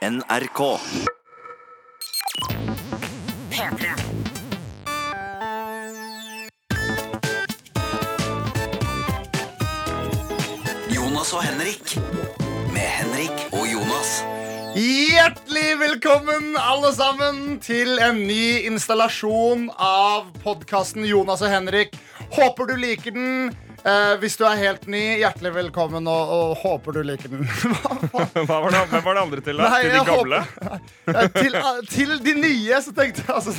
NRK. P3. Jonas og Henrik. Med Henrik og Jonas. Hjertelig velkommen alle sammen til en ny installasjon av podkasten Jonas og Henrik. Håper du liker den. Eh, hvis du er helt ny, hjertelig velkommen, og, og håper du liker den. Hva faen? Hva var det, hvem var det andre til? da? Nei, til de jeg gamle? Ja, til, til de nye, så tenkte jeg altså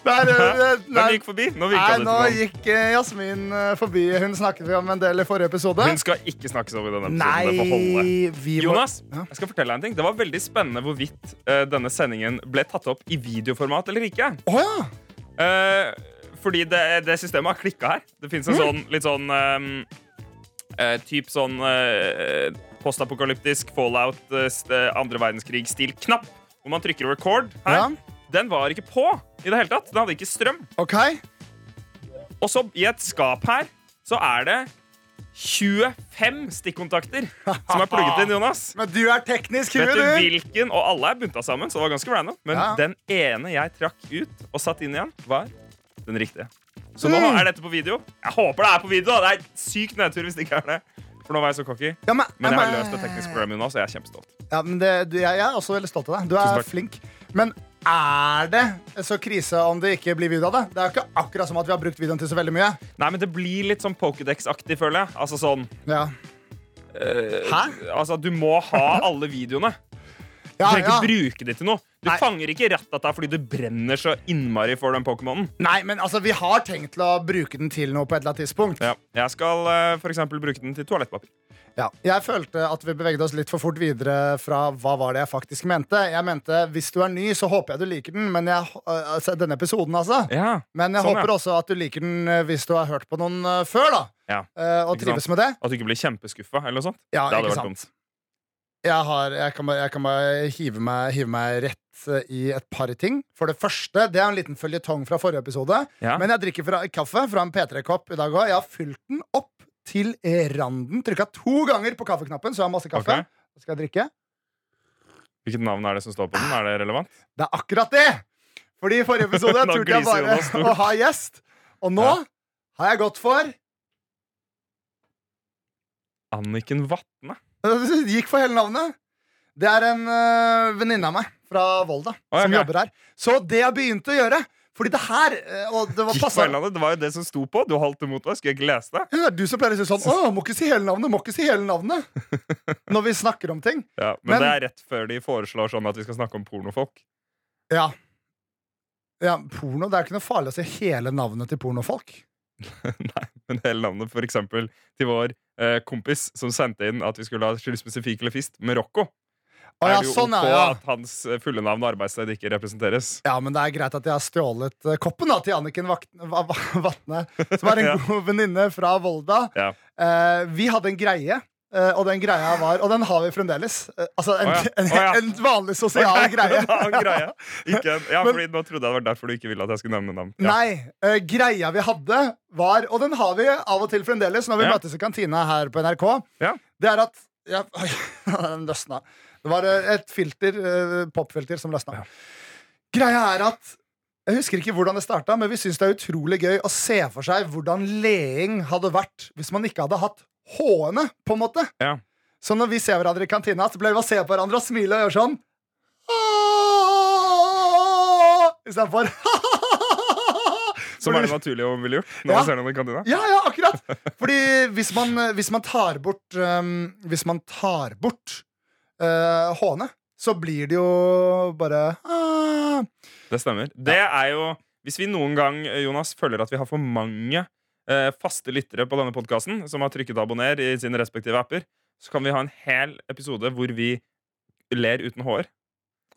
Der, der, Den gikk forbi. Nå virka Nei, nå gikk eh, Jasmin eh, forbi. Hun snakket vi om en del i forrige episode. Hun skal ikke snakkes om i denne episoden. Det får holde. Nei, vi må Jonas, Ja. jeg skal fortelle deg en ting. Det var veldig spennende hvorvidt eh, denne sendingen ble tatt opp i videoformat eller ikke. Å ja! Eh, fordi det, det systemet har klikka her. Det fins en Mm. sånn litt sånn um, Typ sånn uh, postapokalyptisk fallout, uh, andre verdenskrig-stil knapp. Hvor man trykker record her. Ja. Den var ikke på i det hele tatt. Den hadde ikke strøm. Okay. Og så i et skap her så er det 25 stikkontakter som er plugget inn, Jonas. Men du er teknisk hue, du du. hvilken? Og alle er bunta sammen, så det var ganske random. Men Ja. den ene jeg trakk ut og satt inn igjen, var den riktige. Så nå Mm. er dette på video. Jeg håper det er på video. da. Det er sykt nedtur hvis det ikke er det. For nå var jeg så cocky. Ja, men, Men jeg har løst det tekniske programmet nå, så jeg er kjempestolt. Ja, men det, du, jeg, jeg er også veldig stolt av deg. Du er flink. Men er det så krise om det ikke blir video av det? Det er jo ikke akkurat som at vi har brukt videoen til så veldig mye. Nei, men det blir litt sånn Pokédex-aktig, føler jeg. Altså sånn Ja. Uh, Hæ? Altså, du må ha alle videoene. Du trenger ikke bruke det til noe. Du Nei. fanger ikke Rattata fordi du brenner så innmari for den Pokémonen. Nei, men altså, vi har tenkt til å bruke den til noe på et eller annet tidspunkt. Ja. Jeg skal eh, for eksempel bruke den til toalettpapir. Ja. Jeg følte at vi bevegde oss litt for fort videre fra hva var det jeg faktisk mente. Jeg mente hvis du er ny, så håper jeg du liker den. Men jeg, øh, altså, denne episoden, altså. Ja. Men jeg Sånn, håper ja. også at du liker den øh, hvis du har hørt på noen øh, før, da. Ja. uh, og trives sant? med det. At du ikke blir kjempeskuffa eller noe sånt. Ja, det hadde vært sant? dumt. Jeg, har, jeg, kan bare, jeg kan bare hive meg, hive meg rett eh, i et par ting. For det første, det er en liten føljetong fra forrige episode. Ja. Men jeg drikker fra, kaffe fra en P3-kopp i dag òg. Jeg har fylt den opp til randen. Trykka to ganger på kaffeknappen, så jeg har masse kaffe. Okay. Så skal jeg drikke. Hvilket navn er det som står på den? Er det relevant? Det er akkurat det! Fordi i forrige episode turte jeg bare å ha gjest. Og nå Ja. har jeg gått for Anniken Vatne. Gikk for hele navnet. Det er en uh, venninne av meg fra Volda Å, som jobber her. Så det jeg begynte å gjøre Fordi det her eh, Og det var Gikk for passet hele navnet. Det var jo det som sto på. Du holdt imot meg. Skulle jeg ikke lese det? Ja, du som pleier å si sånn Å, må ikke si hele navnet, må ikke si hele navnet Når vi snakker om ting Ja, men, Men- det er rett før de foreslår sånn at vi skal snakke om pornofolk. Ja Ja, porno, det er ikke noe farlig å si hele navnet til pornofolk Nei, men hele navnet for eksempel til vår eh, kompis som sendte inn at vi skulle ha spesifikk eller fist med Rocco. Å er ja, det jo sånn ok ja, ja at hans eh, fulle navn og arbeidssted ikke representeres? Ja, men det er greit at jeg har stjålet uh, koppen da til Anniken Vatne Som er en god venninne fra Volda Ja. Eh, Vi hadde en greie eh, og den greia var, og den har vi fremdeles Uh, Altså en, oh ja, en, å ja. en vanlig sosial Ok, greie en greie. Ikke ja, fordi Nå trodde jeg det var derfor du ikke ville at jeg skulle nevne navn. Ja. Nei, uh, greia vi hadde var, og den har vi av og til fremdeles når vi møtes i kantina her på NRK, det er at ja, Oi, den løsna. Det var et filter, popfilter som løsna. Greia er at jeg husker ikke hvordan det starta, men vi syns det er utrolig gøy å se for seg hvordan leing hadde vært hvis man ikke hadde hatt H-ene, på en måte. Ja. Så når vi ser hverandre i kantina, så pleier vi å se på hverandre og smile og gjøre sånn Istedenfor Som er det naturlige å ville gjort når Ja. man ser noen i kantina. Ja, ja, akkurat! Fordi hvis man, hvis man tar bort um, Hvis man tar bort uh, H-ene, så blir det jo bare uh. Det stemmer. Det er jo Hvis vi noen gang Jonas, føler at vi har for mange faste lyttere på denne podkasten som har trykket abonner i sine respektive apper, så kan vi ha en hel episode hvor vi ler uten hår.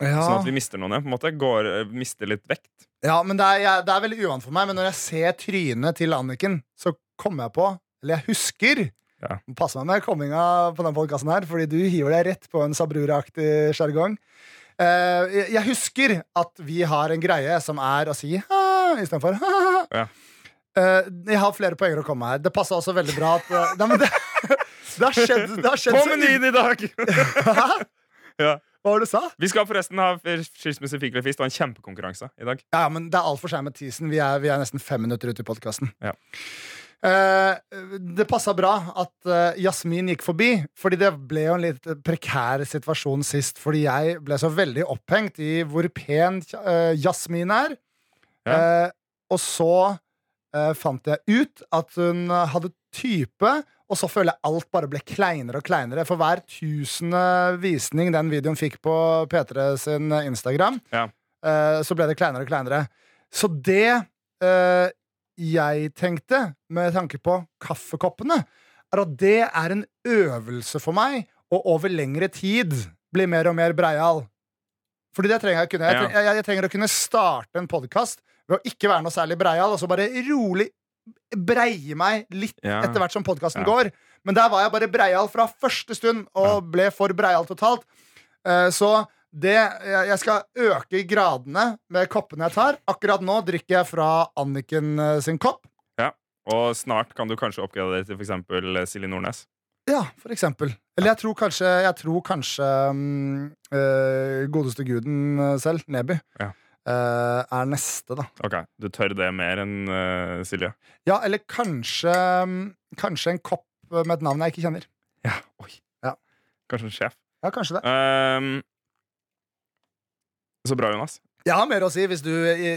Sånn at vi mister noen på en måte Går, eh, Mister litt vekt. Ja, men det er, jeg, det er veldig uvant for meg, men når jeg ser trynet til Anniken, så kommer jeg på Eller jeg husker Ja. Pass meg med komminga på denne podkasten her, fordi du hiver deg rett på en Sabrura-aktig sjargong. Uh, jeg, jeg husker at vi har en greie som er å si ha istedenfor ha. Ja. Eh, jeg har flere poenger å komme med her. Det passa også veldig bra at uh, Nei, men det, det har skjedd, det har skjedd På menyen i dag! Hæ? Ja. Hva var det du sa? Vi skal forresten ha skilsmisse fikk eller fist og en kjempekonkurranse i dag. Ja, men det er altfor seint med teasen. Vi er, vi er nesten fem minutter ute i podkasten. Ja. det passa bra at eh, Jasmin gikk forbi, Fordi det ble jo en litt prekær situasjon sist. Fordi jeg ble så veldig opphengt i hvor pen eh, Jasmin er. Ja. Og så fant jeg ut at hun hadde type, og så føler jeg alt bare ble kleinere og kleinere. For hver tusende visning den videoen fikk på P3 sin Instagram, Ja. eh, så ble det kleinere og kleinere. Så det eh, jeg tenkte, med tanke på kaffekoppene, er at det er en øvelse for meg å over lengre tid bli mer og mer breial. Fordi det trenger jeg å kunne. Jeg, trenger, jeg, jeg trenger å kunne starte en podkast ved å ikke være noe særlig breial, og så bare rolig breie meg litt Ja. etter hvert som podkasten Ja. går. Men der var jeg bare breial fra første stund, og ble for breial totalt. Eh, Så det, jeg skal øke gradene med koppene jeg tar. Akkurat nå drikker jeg fra Anniken eh, sin kopp. Ja, Og snart kan du kanskje oppgradere til f.eks. Silje Nordnes. Ja, for eksempel. Eller jeg tror kanskje, jeg tror kanskje um, uh, godeste guden eh, selv, Neby, Ja. Eh, er neste, da. Ok, Du tør det mer enn uh, Silje? Ja, eller kanskje, mm, kanskje en kopp med et navn jeg ikke kjenner. Ja, oi. Ja. Kanskje en sjef. Ja, kanskje det. um, så bra, Jonas. Jeg har mer å si hvis du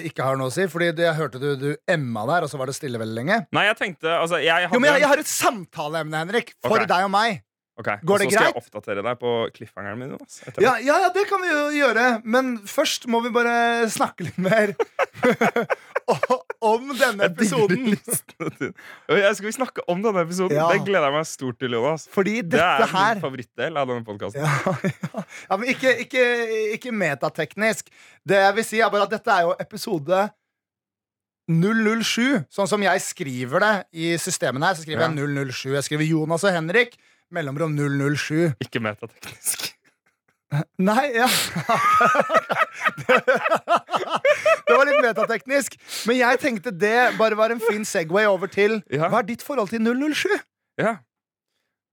ikke har noe å si. Fordi jeg hørte du, du emma der, og så var det stille veldig lenge. Nei, jeg tenkte altså, jeg hadde Jo, men jeg, jeg har et samtaleemne, Henrik, for okay. deg og meg. Ok, Går det og Så skal greit? jeg oppdatere deg på cliffhangeren min. Altså, Ja, ja, det kan vi jo gjøre. Men først må vi bare snakke litt mer om denne episoden. Jeg skal vi snakke om denne episoden. Ja. Det gleder jeg meg stort til. Jonas Fordi dette Det er her min favorittdel av denne podkasten. ja, ja. ja, men ikke, ikke, ikke metateknisk. Det jeg vil si, er bare at dette er jo episode 007. Sånn som jeg skriver det i systemene her, så skriver jeg 007. Jeg skriver Jonas og Henrik. Mellomrom 007. Ikke metateknisk. Nei, ja Det var litt metateknisk. Men jeg tenkte det bare var en fin Segway over til Ja. Hva er ditt forhold til 007? Ja.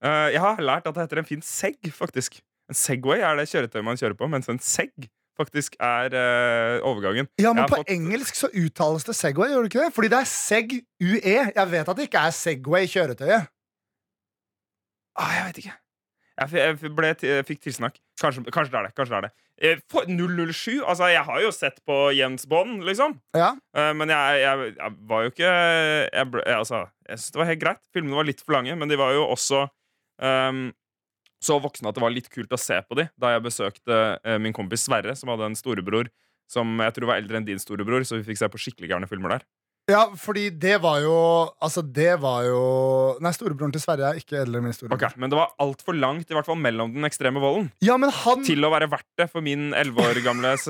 Eh, jeg har lært at det heter en fin seg, faktisk. En Segway er det kjøretøyet man kjører på, mens en segg faktisk er uh, overgangen. Ja, men På fått- engelsk så uttales det Segway, gjør det ikke det? Fordi det er Seg UE. Jeg vet at det ikke er Segway kjøretøyet. Ah, jeg vet ikke. Jeg, ble jeg fikk tilsnakk. Kanskje, kanskje det er det. kanskje det er det Eh, 007 Altså, jeg har jo sett på Jens Bond, liksom. Ja, Eh, men jeg, jeg, jeg var jo ikke Jeg, ble, altså, jeg synes det var helt greit. Filmene var litt for lange, men de var jo også um, så voksne at det var litt kult å se på de da jeg besøkte uh, min kompis Sverre, som hadde en storebror som jeg tror var eldre enn din storebror, så vi fikk se på skikkelig gærne filmer der. Ja fordi det var jo Altså, det var jo Nei, storebroren til Sverre er ikke eldre enn min storebror. Ok, Men det var altfor langt, i hvert fall mellom den ekstreme volden, Ja, men han til å være verdt det for min elleve år gamle s-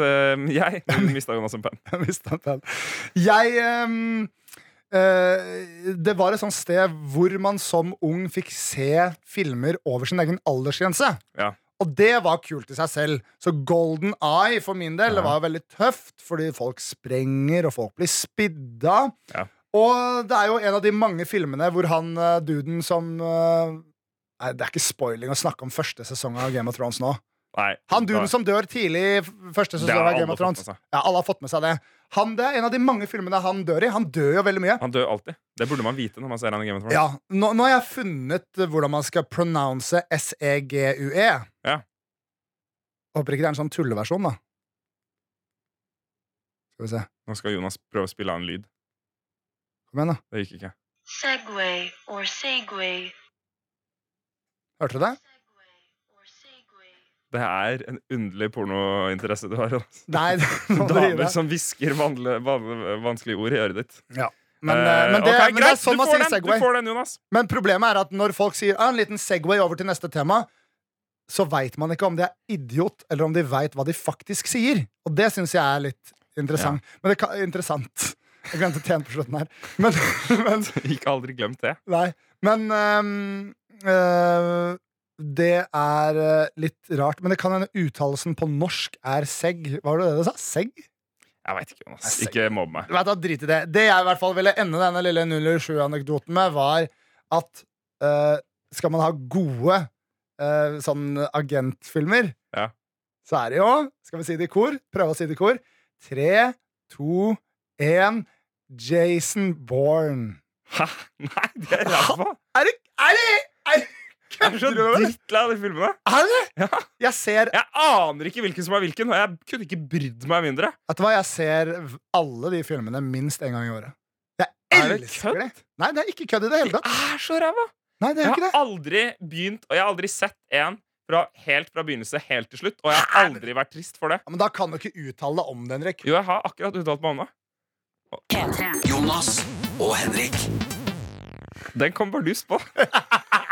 jeg. Nå mista Jonas en penn. Jeg mistet penn. Jeg um, uh, Det var et sånt sted hvor man som ung fikk se filmer over sin egen aldersgrense. Ja. Og det var kult i seg selv. Så Golden Eye for min del det Ja. var veldig tøft, fordi folk sprenger, og folk blir spidda. Ja. Og det er jo en av de mange filmene hvor han eh, duden som eh, Nei, Det er ikke spoiling å snakke om første sesong av Game of Thrones nå. Nei, Han duden som dør tidlig første sesong av Game of Thrones. Ja, alle har fått med seg det. Han, det er en av de mange filmene han dør i. Han dør jo veldig mye. Han dør alltid. Det burde man vite når man ser han i Game of Thrones. Ja, nå, nå har jeg funnet hvordan man skal pronounce S-E-G-U-E. Ja. Håper ikke det er en sånn tulleversjon, da. Skal vi se. Nå skal Jonas prøve å spille av en lyd. Kom igjen, da. Det gikk ikke. Segway or Segway. Hørte du det? Det er en underlig pornointeresse du har. Nei, Damer som hvisker vanskelige ord i øret ditt. Ja. Men, eh, men, det, okay, men det er sånn man sier den, Segway. Du får den, Jonas. Men problemet er at når folk sier ah, en liten Segway over til neste tema, så veit man ikke om de er idiot, eller om de veit hva de faktisk sier. Og det syns jeg er litt interessant. Men det kan, interessant. Jeg glemte T-en på slutten her. Men, men Ikke aldri glemt det. Nei. Men um, øh, det er øh, litt rart. Men det kan hende uttalelsen på norsk er segg. Hva var det det du sa? Segg? Jeg veit ikke, Jonas. Ikke mobb meg. Vet Drit i det. Det jeg i hvert fall ville ende denne lille 007-anekdoten med, var at uh, skal man ha gode uh, sånn agentfilmer, Ja. så er det jo Skal vi si det i kor? Prøve å si det i kor. Tre, to, én Jason Bourne. Hæ? Nei, det er ræva. Er det Er det, er det Jeg er så Kødder du med meg? drittlei av de filmene. Er det? Ja. Jeg ser Jeg aner ikke hvilken som er hvilken, og jeg kunne ikke brydd meg mindre. Vet du hva, jeg ser alle de filmene minst en gang i året. Jeg Er det elsker det. Nei, det er ikke kødd i det hele tatt. De er så ræva. Nei, det er Jeg ikke har det. aldri begynt, og jeg har aldri sett en fra, helt fra begynnelse helt til slutt. Og jeg har aldri vært trist for det. Ja, men da kan du ikke uttale deg om det, Henrik. Jo, jeg har akkurat uttalt meg om det. Jonas og Henrik. Den kom bare lyst på.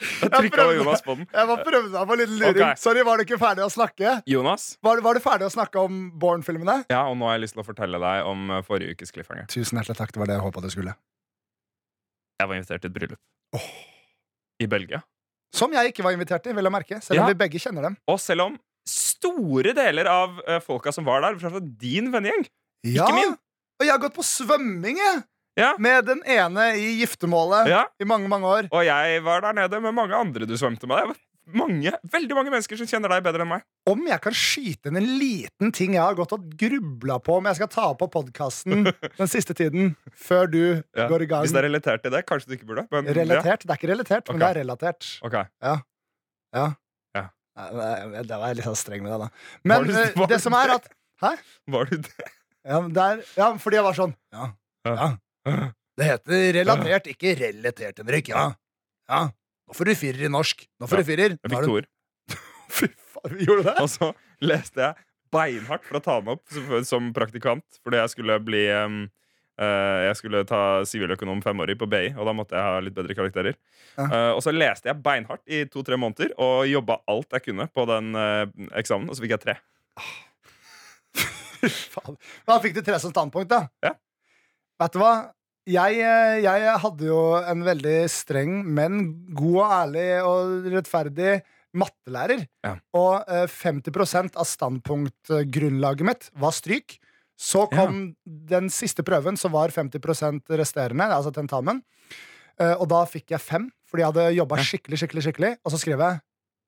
Jeg trykka. Jonas på den. Jeg var, prøvde meg på litt luring. Okay. Sorry, var du ikke ferdig å snakke? Jonas? Var, var du ferdig å snakke om Born-filmene? Ja, og nå har jeg lyst til å fortelle deg om eh, forrige ukes cliffhanger. Tusen hjertelig takk. Det var det jeg håpa du skulle. Jeg var invitert til et bryllup. I Belgia. Som jeg ikke var invitert til, vel å merke. Selv om Ja. vi begge kjenner dem. Og selv om store deler av eh, folka som var der, var fra din vennegjeng Ja, min. Og jeg har gått på svømming, jeg! Ja. Med den ene i giftermålet Ja. i mange, mange år. Og jeg var der nede med mange andre du svømte med. Mange, veldig mange mennesker som kjenner deg bedre enn meg. Om jeg kan skyte inn en liten ting jeg har gått og grubla på om jeg skal ta på podkasten den siste tiden, før du Ja. går i gang. Hvis det er relatert til det, kanskje du ikke burde. Men, Relatert? Det er ikke relatert, men det er relatert. Ja. Ok. Ja. Ja. Nei, det var jeg litt sånn streng med deg, da. Var Men du- eh, var det som er at at Var du det? ja, der, er, ja, fordi jeg var sånn Ja. Ja. Det heter relatert, ikke relatert, Henrik. Ja. ja. Nå får du firer i norsk. Nå får du firer. Jeg fikk er toer. Fy faen, gjorde du det? Og så leste jeg beinhardt for å ta den opp som, praktikant, fordi jeg skulle bli um, Uh, jeg skulle ta siviløkonom femårig på BI, og da måtte jeg ha litt bedre karakterer. Ja. Uh, og så leste jeg beinhardt i to-tre måneder og jobba alt jeg kunne på den uh, eksamen, og så fikk jeg tre. Fy faen. Da fikk du tre som standpunkt, da. Ja. Vet du hva? Jeg, eh, jeg hadde jo en veldig streng, men god og ærlig og rettferdig mattelærer. Ja. Og eh, 50% av standpunktgrunnlaget mitt var stryk. Så kom den siste prøven, som var 50% resterende, altså tentamen. Eh, og da fikk jeg fem, fordi jeg hadde jobba skikkelig, skikkelig, skikkelig. Og så skrev jeg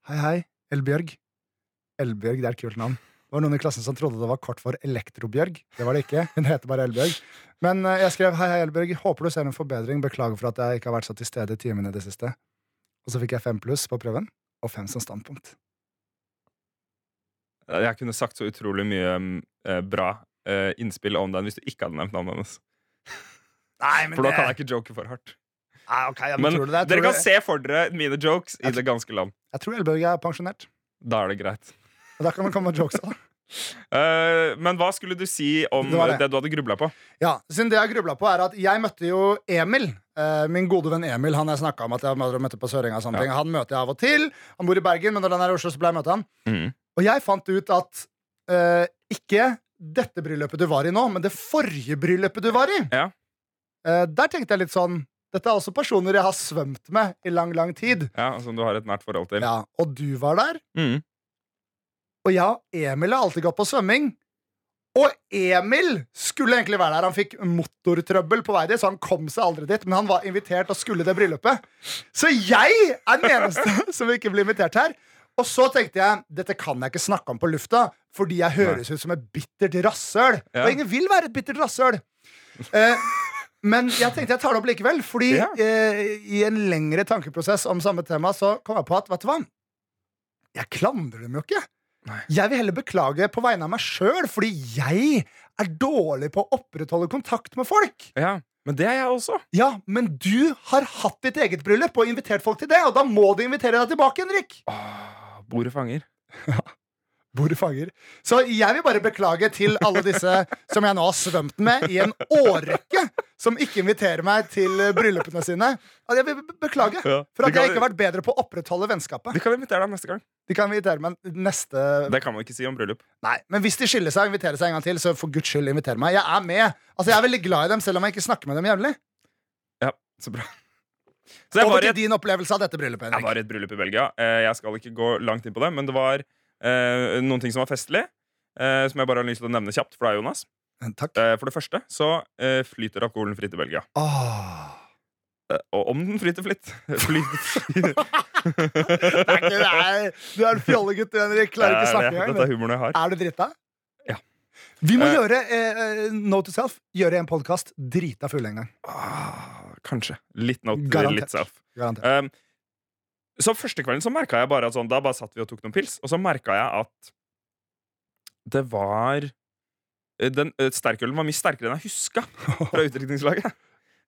Hei, hei, Elbjørg. Elbjørg, det er et kult navn. Det var noen i klassen som trodde det var kort for Elektrobjørg. Det var det ikke. Hun heter bare Elbjørg. Men eh, jeg skrev hei, hei, Elbjørg. Håper du ser en forbedring. Beklager for at jeg ikke har vært så til stede i timene i det siste. Og så fikk jeg fem pluss på prøven, og fem som standpunkt. Jeg kunne sagt så utrolig mye eh, bra eh, innspill om den hvis du ikke hadde nevnt navnet hennes. Nei, For da kan jeg ikke joke for hardt. Nei, okay, men Men tror du det? Jeg dere kan kan se for dere mine jokes i Jeg det ganske land. jeg tror Elbjørg er pensjonert. Da er det greit. Og der kan man komme jokes av det. Eh, men hva skulle du si om Det det, det. du hadde grubla på? Ja, siden det jeg grubla på, er at jeg møtte jo Emil. Uh, min gode venn Emil. Han jeg snakka om at jeg møtte på Sørenga. Ja. Han møter jeg av og til. Han bor i Bergen, men når han er i Oslo, så ble jeg møte han. Mm. Og jeg fant ut at uh, ikke dette bryllupet du var i nå, men det forrige bryllupet du var i. Ja. Der tenkte jeg litt sånn Dette er også personer jeg har svømt med i lang, lang tid. Ja, Som du har et nært forhold til. Ja, Og du var der. Mhm. Og ja, Emil har alltid gått på svømming. Og Emil skulle egentlig være der. Han fikk motortrøbbel på vei dit, så han kom seg aldri dit. Men han var invitert og skulle det bryllupet. Så jeg er den eneste som ikke blir invitert her. Og så tenkte jeg dette kan jeg ikke snakke om på lufta, fordi jeg høres ut som et bittert rasshøl. Ja. Og ingen vil være et bittert rasshøl. Eh, men jeg tenkte jeg tar det opp likevel, fordi Ja. eh, i en lengre tankeprosess om samme tema så kom jeg på at vet du hva? Jeg klandrer dem jo ikke. Nei. Jeg vil heller beklage på vegne av meg sjøl, fordi jeg er dårlig på å opprettholde kontakt med folk. Ja, Men det er jeg også. Ja, Men du har hatt ditt eget bryllup og invitert folk til det, og da må du invitere deg tilbake, Henrik. Åh, bordet fanger. Bordet fanger. Så jeg vil bare beklage til alle disse som jeg nå har svømt med i en årrekke, som ikke inviterer meg til bryllupene sine. At Jeg vil beklage Ja. for at kan- jeg ikke har vært bedre på å opprettholde vennskapet. De kan invitere deg neste gang. De kan invitere meg neste Det kan man ikke si om bryllup. Nei, Men hvis de skiller seg og inviterer seg en gang til, så for guds skyld inviter meg. Jeg er med. Altså, Jeg er veldig glad i dem, selv om jeg ikke snakker med dem jevnlig. Ja, så bra. Så Over til et, din opplevelse av dette bryllupet. jeg var i et bryllup i Belgia. Eh, Jeg skal ikke gå langt inn på det, men det var noen ting som var festlig. eh, som jeg bare har lyst til å nevne kjapt for deg, Jonas. Takk. Eh, for det første så eh, flyter alkoholen fritt i Belgia. Eh, Og om den flyter flitt. Det. Du er en fjollegutt, Henrik. Klarer ikke å snakke Dette er humoren jeg har. Er du drita? Ja. Vi må Eh. gjøre eh, eh, Note to Self. Gjøre en podkast drita full en gang. Ah, kanskje. Litt note, Garantert. litt self. Garantert. Um, så første kvelden så merka jeg bare at sånn, Da bare satt vi og tok noen pils, og så merka jeg at det var eh, den, eh, Sterkølen var mye sterkere enn jeg huska fra utdrikningslaget.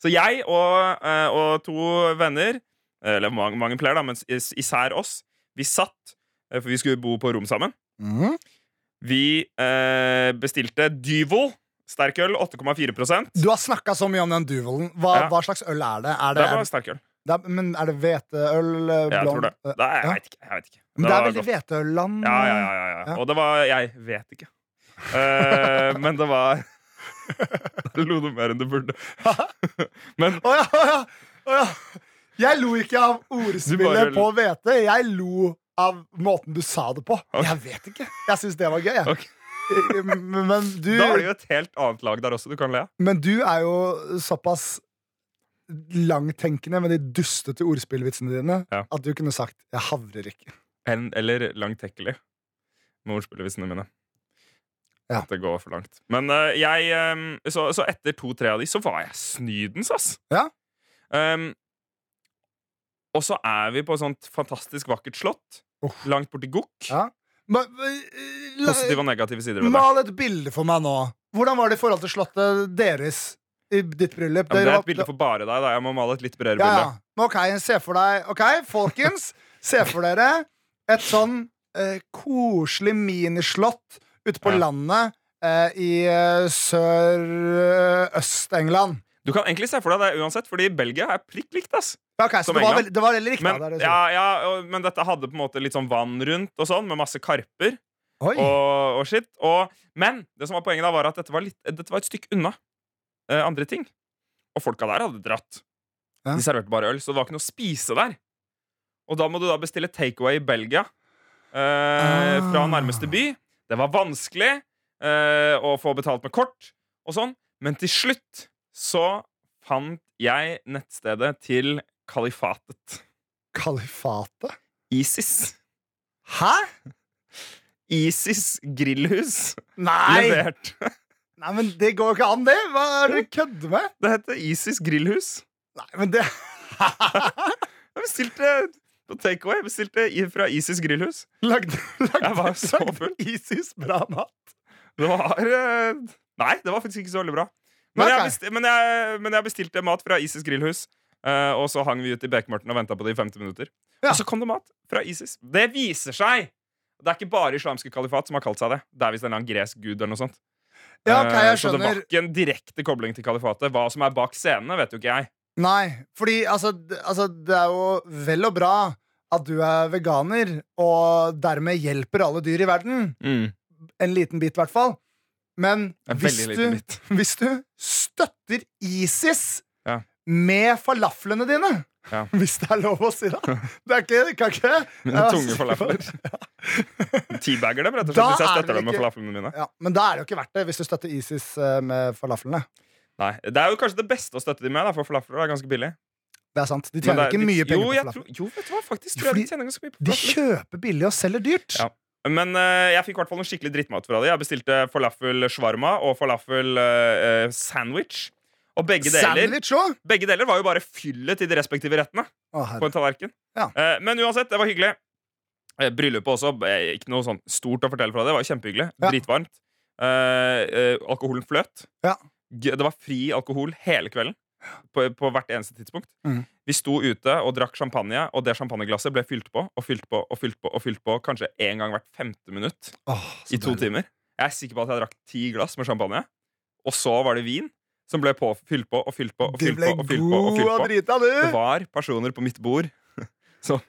Så jeg og, eh, og to venner, eller mange, mange flere, da, men især oss, vi satt For vi skulle bo på rom sammen. Mm. Vi eh, bestilte Dyvo. Sterkøl 8,4% Du har snakka så mye om den duvelen. Hva, Ja. hva slags øl er det? Er det, Det var sterkøl. Er, men er det hveteøl? Blond? Jeg tror det. er, jeg Ja. vet ikke. Jeg vet ikke. Men det er veldig hveteølland. Ja, ja, ja, ja, ja. Ja. Og det var Jeg vet ikke. Uh, men det var Da lo noe mer enn du burde. men Å å ja, oh, ja. Jeg lo ikke av ordspillet på hvete. Jeg lo av måten du sa det på. Okay. Jeg vet ikke. Jeg syns det var gøy. jeg. Ok. Men, men, du, da er det jo et helt annet lag der også du kan le men du er jo såpass langtenkende med de dustete ordspillvitsene dine Ja. at du kunne sagt 'jeg havrer ikke'. En, eller langtekkelig med ordspillvisene mine. Ja. At det går for langt. Men uh, jeg um, så, så etter to-tre av de, så var jeg snydens, ass. Ja. Um, og så er vi på et sånt fantastisk vakkert slott. oh. Langt borti Gokk. Ja. Eh, Positive og negative sider ved det. Mal et bilde for meg nå. Hvordan var det i forhold til slottet deres ditt bryllup? Ja, det er et bilde for bare deg. da Jeg må male et litt bredere Ja, bilde. ja. Ok, se for deg Ok, folkens, se for dere et sånn eh, koselig minislott ute på Ja. landet eh, i eh, sør-øst-England. Du kan egentlig se for deg det uansett, fordi Belgia er prikk likt. ass okay, ok, så det var, veldig, det var veldig riktig. men, er det ja, ja, og, men dette hadde på en måte litt sånn vann rundt, og sånn med masse karper. Og, og shit. Og, men det som var poenget da var at dette var, litt, dette var et stykke unna andre ting. Og folka der hadde dratt. Ja. De serverte bare øl, så det var ikke noe å spise der. Og da må du da bestille takeaway i Belgia eh, fra Ah. nærmeste by. Det var vanskelig eh, å få betalt med kort og sånn, men til slutt så fant jeg nettstedet til kalifatet. Kalifatet? ISIS. Hæ? ISIS grillhus. Nei! Levert. Nei, men det går jo ikke an, det! Hva er det du kødder med? Det heter Isis grillhus. Nei, men det Jeg bestilte på takeaway. Bestilte fra Isis grillhus. Lagde, lagde, Jeg var så full. Isis bra mat. Det var eh, Nei, det var faktisk ikke så veldig bra. Men, okay. jeg, besti men, jeg, men jeg bestilte mat fra Isis grillhus. eh, og så hang vi ut i bekmørten og venta på det i 50 minutter. Ja. Og så kom det mat fra Isis. Det viser seg! Det er ikke bare islamske kalifat som har kalt seg det. Det er visst en eller annen gresk gud eller noe sånt. Ja, ok, jeg skjønner. så det var ikke en direkte kobling til kalifatet. Hva som er bak scenene, vet jo ikke jeg. Nei, fordi altså, altså Det er jo vel og bra at du er veganer, og dermed hjelper alle dyr i verden. En liten bit, i hvert fall. Men hvis du, hvis du støtter ISIS Ja. med falaflene dine Ja. Hvis det er lov å si, da. Det er ikke, kan ikke Mine Ja, tunge falafler. Teabagger dem, rett og Da slett, hvis jeg er støtter dem med falaflene mine. Ja, men da er det jo ikke verdt det, hvis du støtter ISIS eh, med falaflene. Nei, Det er jo kanskje det beste å støtte dem med, da, for falafler er ganske billig. Det er sant. De tjener er- ikke mye penger jo, på falafler. tror, jo, vet du hva, faktisk tror jeg de tjener ganske mye på De kjøper billig og selger dyrt. Ja. Men uh, jeg fikk i hvert fall noe skikkelig drittmat fra dem. Jeg bestilte falafel shawarma og falafel uh, sandwich. Og begge deler, Sandwich òg! begge deler var jo bare fyllet til de respektive rettene. Å, på en tallerken. Ja. Eh, men uansett, det var hyggelig. Eh, bryllupet også. eh, ikke noe sånn stort å fortelle fra det. Det var kjempehyggelig. Ja. Dritvarmt. Eh, eh, alkoholen fløt. Ja. G- Det var fri alkohol hele kvelden. På, på hvert eneste tidspunkt. Mhm. Vi sto ute og drakk champagne, og det champagneglasset ble fylt på og fylt på og fylt på og fylt på kanskje én gang hvert femte minutt Åh, så i to deilig. timer. Jeg er sikker på at jeg drakk ti glass med champagne. Og så var det vin som ble på, fylt på og fylt på og fylt på. og fylt på, og fylt på. drita, Det var personer på mitt bord som,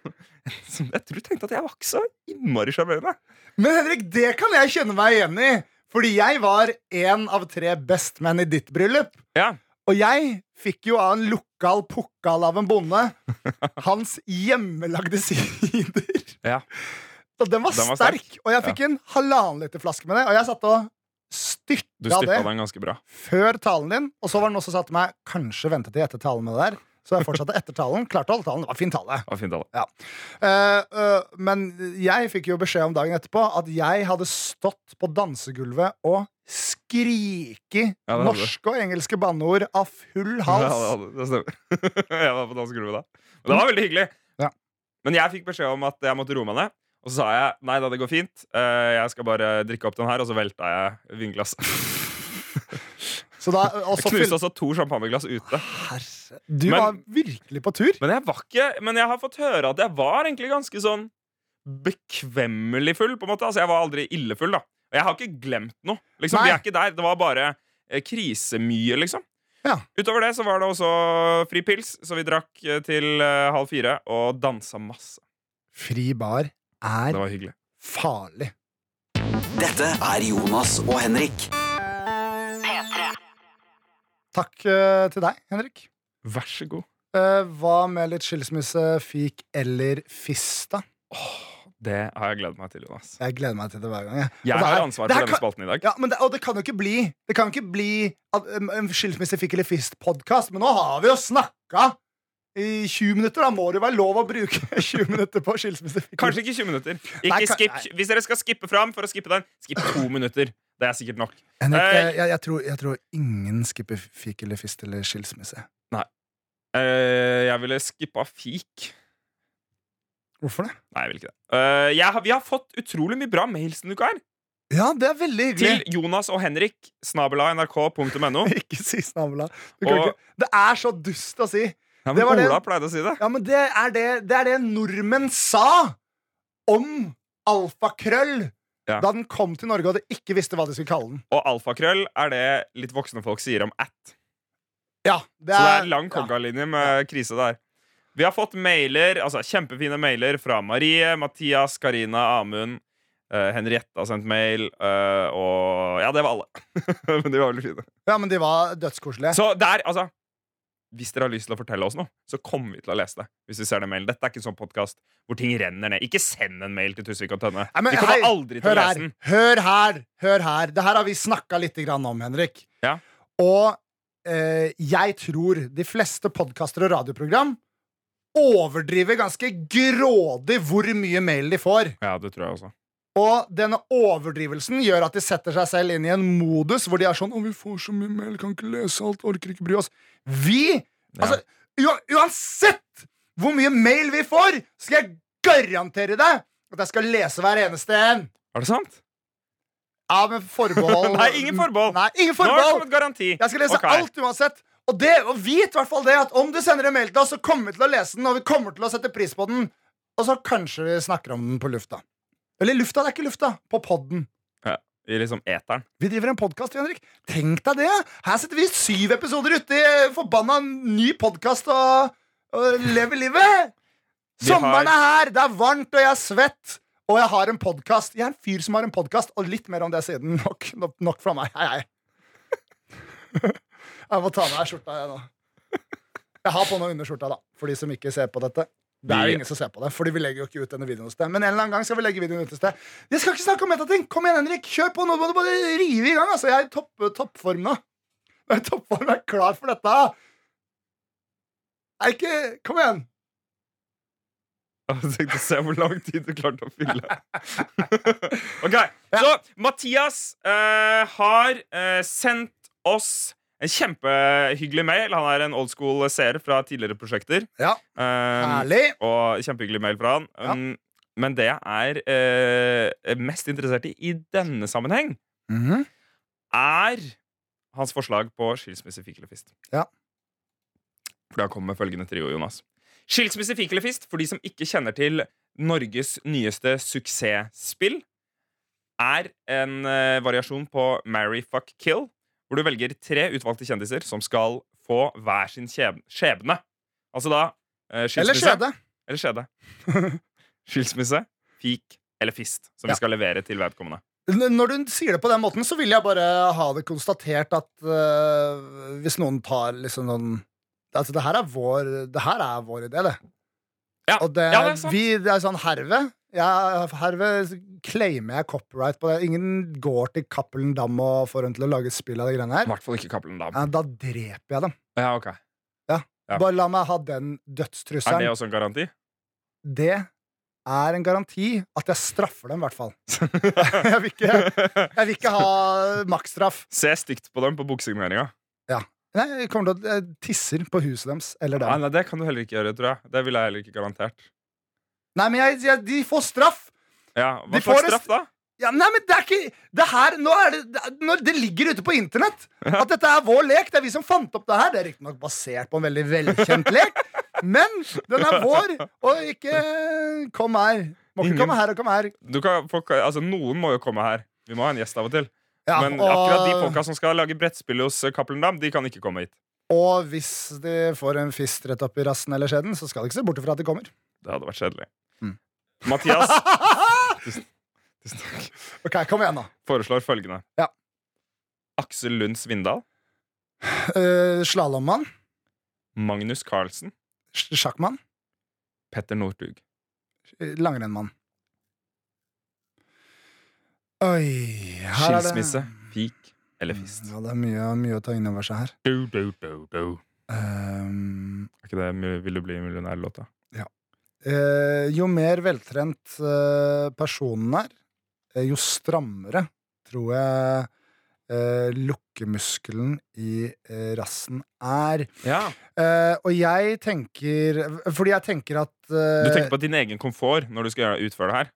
som jeg tror tenkte at jeg var ikke så innmari sjarmerende. Men Henrik, det kan jeg kjenne meg igjen i. Fordi jeg var en av tre bestmenn i ditt bryllup. Ja. Og jeg fikk jo av en lokal pukkal av en bonde hans hjemmelagde sider. Ja. Og den var, Den var sterk. sterk. Og jeg fikk en halvannen liter flaske med det. Og jeg satt og Du styrta den ganske bra. før talen din. Og så var det noen som sa til meg kanskje vente til etter talen med det der. Så jeg fortsatte etter talen. Klarte å holde talen. Det var fin tale. Det var fint, Ja. Uh, uh, men jeg fikk jo beskjed om dagen etterpå at jeg hadde stått på dansegulvet og skriket Ja, norske og engelske banneord av full Ja, hals. hadde- det stemmer. jeg var på dansegulvet da. Men det var veldig hyggelig. Ja. Men jeg fikk beskjed om at jeg måtte roe meg ned. Og så sa jeg nei da, det går fint. Eh, Jeg skal bare drikke opp den her. Og så velta jeg vinglasset. Så da, Jeg knuste også to champagneglass ute. Herre, du Men- var virkelig på tur. Men jeg var ikke Men jeg har fått høre at jeg var egentlig ganske sånn bekvemmelig full, på en måte. Altså, jeg var aldri illefull. da. Og jeg har ikke glemt noe. Liksom. Vi er ikke der. Det var bare eh, krisemye, liksom. Ja. Utover det så var det også fri pils, så vi drakk eh, til eh, halv fire og dansa masse. Fri bar er farlig. Dette er Jonas og Henrik. P3. Takk eh, til deg, Henrik. Vær så god. Eh, hva med litt skilsmisse, fik eller fista? Det har jeg gledet meg til, Jonas. Jeg gleder meg til det hver gang. Jeg, Jeg har her- ansvar for denne kan- spalten i dag. Ja, men det, og det kan jo ikke bli Det kan jo ikke bli en skilsmisse fikk eller fist-podkast, men nå har vi jo snakka i 20 minutter. Da må det være lov å bruke 20 minutter på skilsmisse. Kanskje ikke 20 minutter. Ikke Nei, kan- skip. Hvis dere skal skippe fram for å skippe den, skipp to minutter. Det er sikkert nok. Henrik, uh, jeg, jeg, jeg, tror, jeg tror ingen skipper fik eller fist eller skilsmisse. Eh, jeg ville skippa fik. Hvorfor det? Nei, jeg vil ikke det. Uh, jeg har, vi har fått utrolig mye bra mails denne uka her. Ja, det er veldig Til. Jonas og Henrik, snabela nrk.no. Ikke si snabela. Og- ikke- Det er så dust å si. Ja, Det men var det- Ola pleide å si det. Ja, men det er det, det, er det nordmenn sa om alfakrøll Ja. da den kom til Norge og de ikke visste hva de skulle kalle den. Og alfakrøll er det litt voksne folk sier om at. Ja, det er, Så det er lang ja. koggalinje med krise der. Vi har fått mailer, altså kjempefine mailer fra Marie, Mathias, Karina, Amund. Uh, Henriette har sendt mail, uh, og Ja, det var alle. Men de var veldig fine. Ja, men de var dødskoselige. Så der, altså Hvis dere har lyst til å fortelle oss noe, så kommer vi til å lese det. Hvis vi ser den mailen Dette er ikke en sånn podkast hvor ting renner ned. Ikke send en mail til Tusvik og Tønne. Nei, men vi kommer hei, aldri til å lese her, den. hør her, hør her. Det her har vi snakka litt om, Henrik. Ja. Og eh, jeg tror de fleste podkaster og radioprogram overdriver ganske grådig hvor mye mail de får. Ja, det tror jeg også. Og denne overdrivelsen gjør at de setter seg selv inn i en modus hvor de er sånn 'Å, vi får så mye mail, kan ikke lese alt, orker ikke bry oss'. Vi Altså, ua- uansett hvor mye mail vi får, skal jeg garantere deg at jeg skal lese hver eneste en. Er det sant? Ja, men forbehold. Nei, ingen forbehold. Nei, ingen forbehold. Nå har det. Jeg skal lese okay. alt uansett. Og, det, og vit i hvert fall det at om du sender en mail til oss, så kommer vi til å lese den, og vi kommer til å sette pris på den. Og så kanskje vi snakker om den på lufta. Eller lufta, det er ikke lufta. På podden. I liksom eteren. Vi driver en podkast, Henrik. Tenk deg det! Her sitter vi syv episoder ute i forbanna ny podkast og, og lever livet! Sommeren er her, det er varmt, og jeg er svett. Og jeg har en podkast. Jeg er en fyr som har en podkast, og litt mer om det siden. Nok, nok, nok fra meg. Hei, hei. Jeg må ta av meg skjorta, jeg nå. Jeg har på noe underskjorta, da, for de som ikke ser på dette. Det er jo ingen som ser på det, Fordi vi legger jo ikke ut denne videoen hos deg. Men en eller annen gang skal vi legge videoen ut hos deg. Jeg skal ikke snakke om metating! Kom igjen, Henrik! Kjør på! Nå må du bare rive i gang. altså Jeg er i topp, toppform nå. Jeg er i toppform, jeg er klar for dette. Jeg er ikke Kom igjen! Jeg tenkte å se hvor lang tid du klarte å fylle. ok, Så Mathias uh, har uh, sendt oss en kjempehyggelig mail. Han er en old school seer fra tidligere prosjekter. Ja, um, Herlig. og kjempehyggelig mail fra han. Ja. Um, men det jeg er uh, mest interessert i i denne sammenheng, Mhm. er hans forslag på skilsmisse, fikk eller fist. Ja. For kommet med følgende trio, Jonas. Skilsmisse, fikk eller fist, for de som ikke kjenner til Norges nyeste suksessspill, er en uh, variasjon på Marry, fuck, kill, hvor du velger tre utvalgte kjendiser som skal få hver sin skjebne. Altså da eh, Eller skjede. eller skjede. Skilsmisse, fik eller fist, som Ja. vi skal levere til vedkommende. Når du sier det på den måten, så vil jeg bare ha det konstatert at uh, hvis noen tar liksom noen Altså, det her er vår, det her er vår idé, det. Ja, Og det, ja, det er sant. vi, det er sånn herved. Ja, herved claimer jeg copyright på det. Ingen går til Cappelen Dam og får dem til å lage spill av de greiene her. Hvertfall ikke Cappelen Dam. Ja, da dreper jeg dem. Ja, ok. Ja. Bare la meg ha den Er det også en garanti? Det er en garanti at jeg straffer dem, i hvert fall. jeg, vil ikke, jeg vil ikke ha maksstraff. Se stygt på dem på boksigneringa. Nei, jeg kommer til å jeg tisser på huset deres eller Nei, nei, det kan du heller ikke gjøre, tror jeg. Det ville jeg heller ikke garantert. Nei, men jeg, jeg, de får straff! Ja, Hva slags straff, da? Ja, nei, men det er ikke Det her, nå er det, det, når det ligger ute på internett at dette er vår lek. Det er vi som fant opp det her. Det er riktignok basert på en veldig velkjent lek, men den er vår. Og ikke kom her. Må ikke komme her og komme her. Du kan, folk, altså, noen må jo komme her. Vi må ha en gjest av og til. Ja, Men og, akkurat de folka som skal lage brettspill hos eh, Cappelen Dam, de kan ikke komme hit. og hvis de får en fist rett opp i rassen eller skjeden, så skal de ikke se bort ifra at de kommer. Det hadde vært kjedelig. Mm. Mathias ok, kom igjen, nå. foreslår følgende. Ja. Aksel Lund Svindal, Uh, Slalåmmann. Magnus Carlsen, sj- Sjakkmann. Petter Northug. Langrennmann. Oi her er det- Skilsmisse, fik eller fist. Ja, det er mye, mye å ta inn over seg her. Do, do, do, do. Um, Er ikke det mu- Vil du bli millionær-låta? Eh, jo mer veltrent eh, personen er, eh, jo strammere tror jeg eh, lukkemuskelen i eh, rassen er. Ja. Eh, og jeg tenker Fordi jeg tenker at Du tenker på din egen komfort når du skal utføre det her?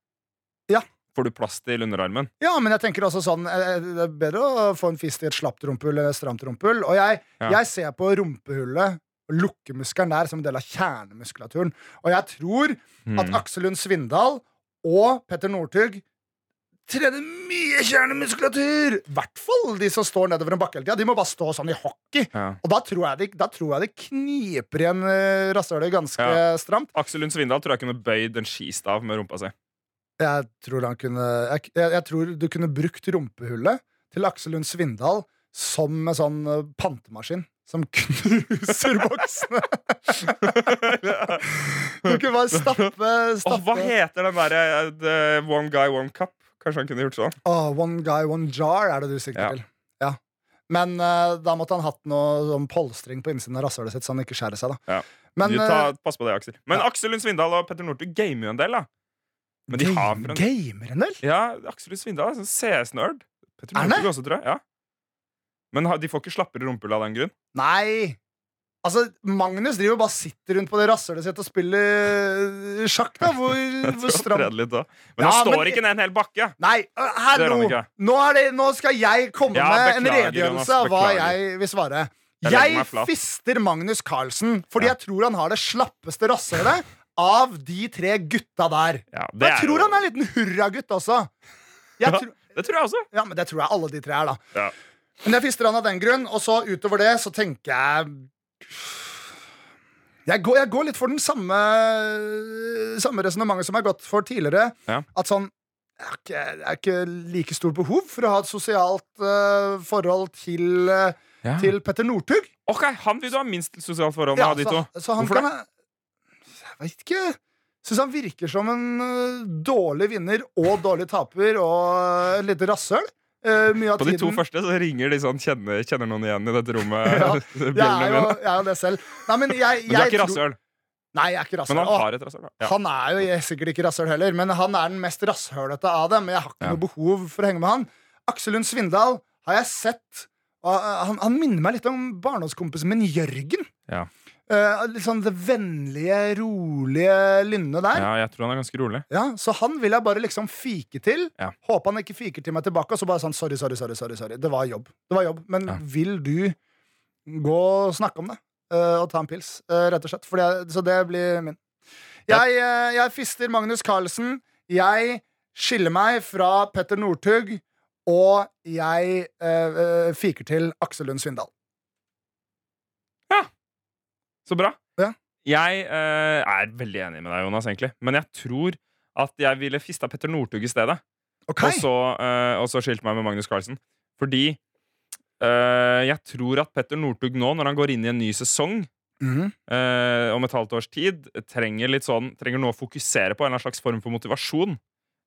Ja. Får du plass til underarmen? Ja, men jeg tenker også sånn Det er bedre å få en fist i et slapt rumpehull enn et stramt rumpehull. Og jeg, Ja. jeg ser på rumpehullet og lukkemuskelen der som en del av kjernemuskulaturen. Og jeg tror at Mm. Aksel Lund Svindal og Petter Northug trener mye kjernemuskulatur! I hvert fall de som står nedover en bakke hele tida. De må bare stå sånn i hockey. Ja. Og da tror jeg de, da tror jeg de kniper igjen uh, rasshølet ganske Ja. stramt. Aksel Lund Svindal tror jeg kunne bøyd en skistav med rumpa si. Jeg tror han kunne jeg, jeg, jeg tror du kunne brukt rumpehullet til Aksel Lund Svindal som en sånn eh, pantemaskin. Som knuser boksene. Du kunne bare stappe, Åh, Oh, hva heter den derre uh, One Guy, One Cup? Kanskje han kunne gjort sånn? Åh, one guy, one jar er det du sikter Ja. til. Ja. Men uh, da måtte han hatt noe sånn polstring på innsiden av rasshølet sitt, så han ikke skjærer seg. da Ja. Men du, eh, ta, pass på det, Aksel. Men. Aksel Lund Svindal og Petter Northug gamer jo en del, da. Men de gamer en del? Ja, Aksel Lund Svindal er sånn CS-nerd. Petter Er Northug også, tror jeg. Ja. Men de får ikke slappere rumpehull av den grunn. Nei! Altså, Magnus driver bare sitter rundt på det rasshølet sitt og spiller sjakk. da Hvor, hvor stram litt da. Men Ja, han står men- ikke ned en hel bakke. Nei, hallo! Nå, det, nå skal jeg komme Ja, med en redegjørelse av hva jeg vil svare. Jeg Jeg fister Magnus Carlsen fordi Ja. jeg tror han har det slappeste rasshølet av de tre gutta der. Jeg tror jo, han er en liten hurragutt også. Tror- det tror jeg også. ja, men Det tror jeg alle de tre er, da. Ja. Men jeg fister han av den grunn, og så utover det så tenker jeg Jeg går, jeg går litt for den samme Samme resonnementet som jeg har gått for tidligere. Ja. At sånn jeg har ikke, jeg har ikke like stort behov for å ha et sosialt uh, forhold til, eh, til Petter Northug. Ok, Han vil du ha minst sosialt forhold med Ja, av de to. så han Hvorfor kan jeg, jeg vet ikke. Syns han virker som en uh, dårlig vinner og dårlig taper og et lite rasshøl. Eh, mye av På de to første så ringer de sånn kjenner, kjenner noen igjen i dette rommet. Ja, Jeg er, jo, jeg er jo det selv. Nei, men jeg, Men du er ikke rasshøl. Nei, jeg er ikke rasshøl. Men han har et rasshøl. Ja. Han er jo sikkert ikke rasshøl heller, men han er den mest rasshølete av dem. Jeg har ikke Ja. noe behov for å henge med han. Aksel Lund Svindal har jeg sett uh, han, han minner meg litt om barndomskompisen min Jørgen. Ja. Eh, litt sånn det vennlige, rolige lynnet der. ja, jeg tror han er ganske rolig. Ja, så han vil jeg bare liksom fike til. Ja. Håper han ikke fiker til meg tilbake. Og så bare sånn, sorry, sorry, sorry, sorry, sorry. Det var jobb. Det var jobb. Men Ja. vil du gå og snakke om det? Uh, og ta en pils, uh, rett og slett. Det, så det blir min. Jeg, jeg fister Magnus Carlsen. Jeg skiller meg fra Petter Northug. Og jeg fiker til Aksel Lund Svindal. Så bra. Ja. Jeg eh, er veldig enig med deg, Jonas, egentlig. Men jeg tror at jeg ville fista Petter Northug i stedet. Okay. Og så, eh, og så skilt meg med Magnus Carlsen. Fordi eh, jeg tror at Petter Northug nå, når han går inn i en ny sesong Mhm. eh, om et halvt års tid, trenger litt sånn Trenger noe å fokusere på, en slags form for motivasjon.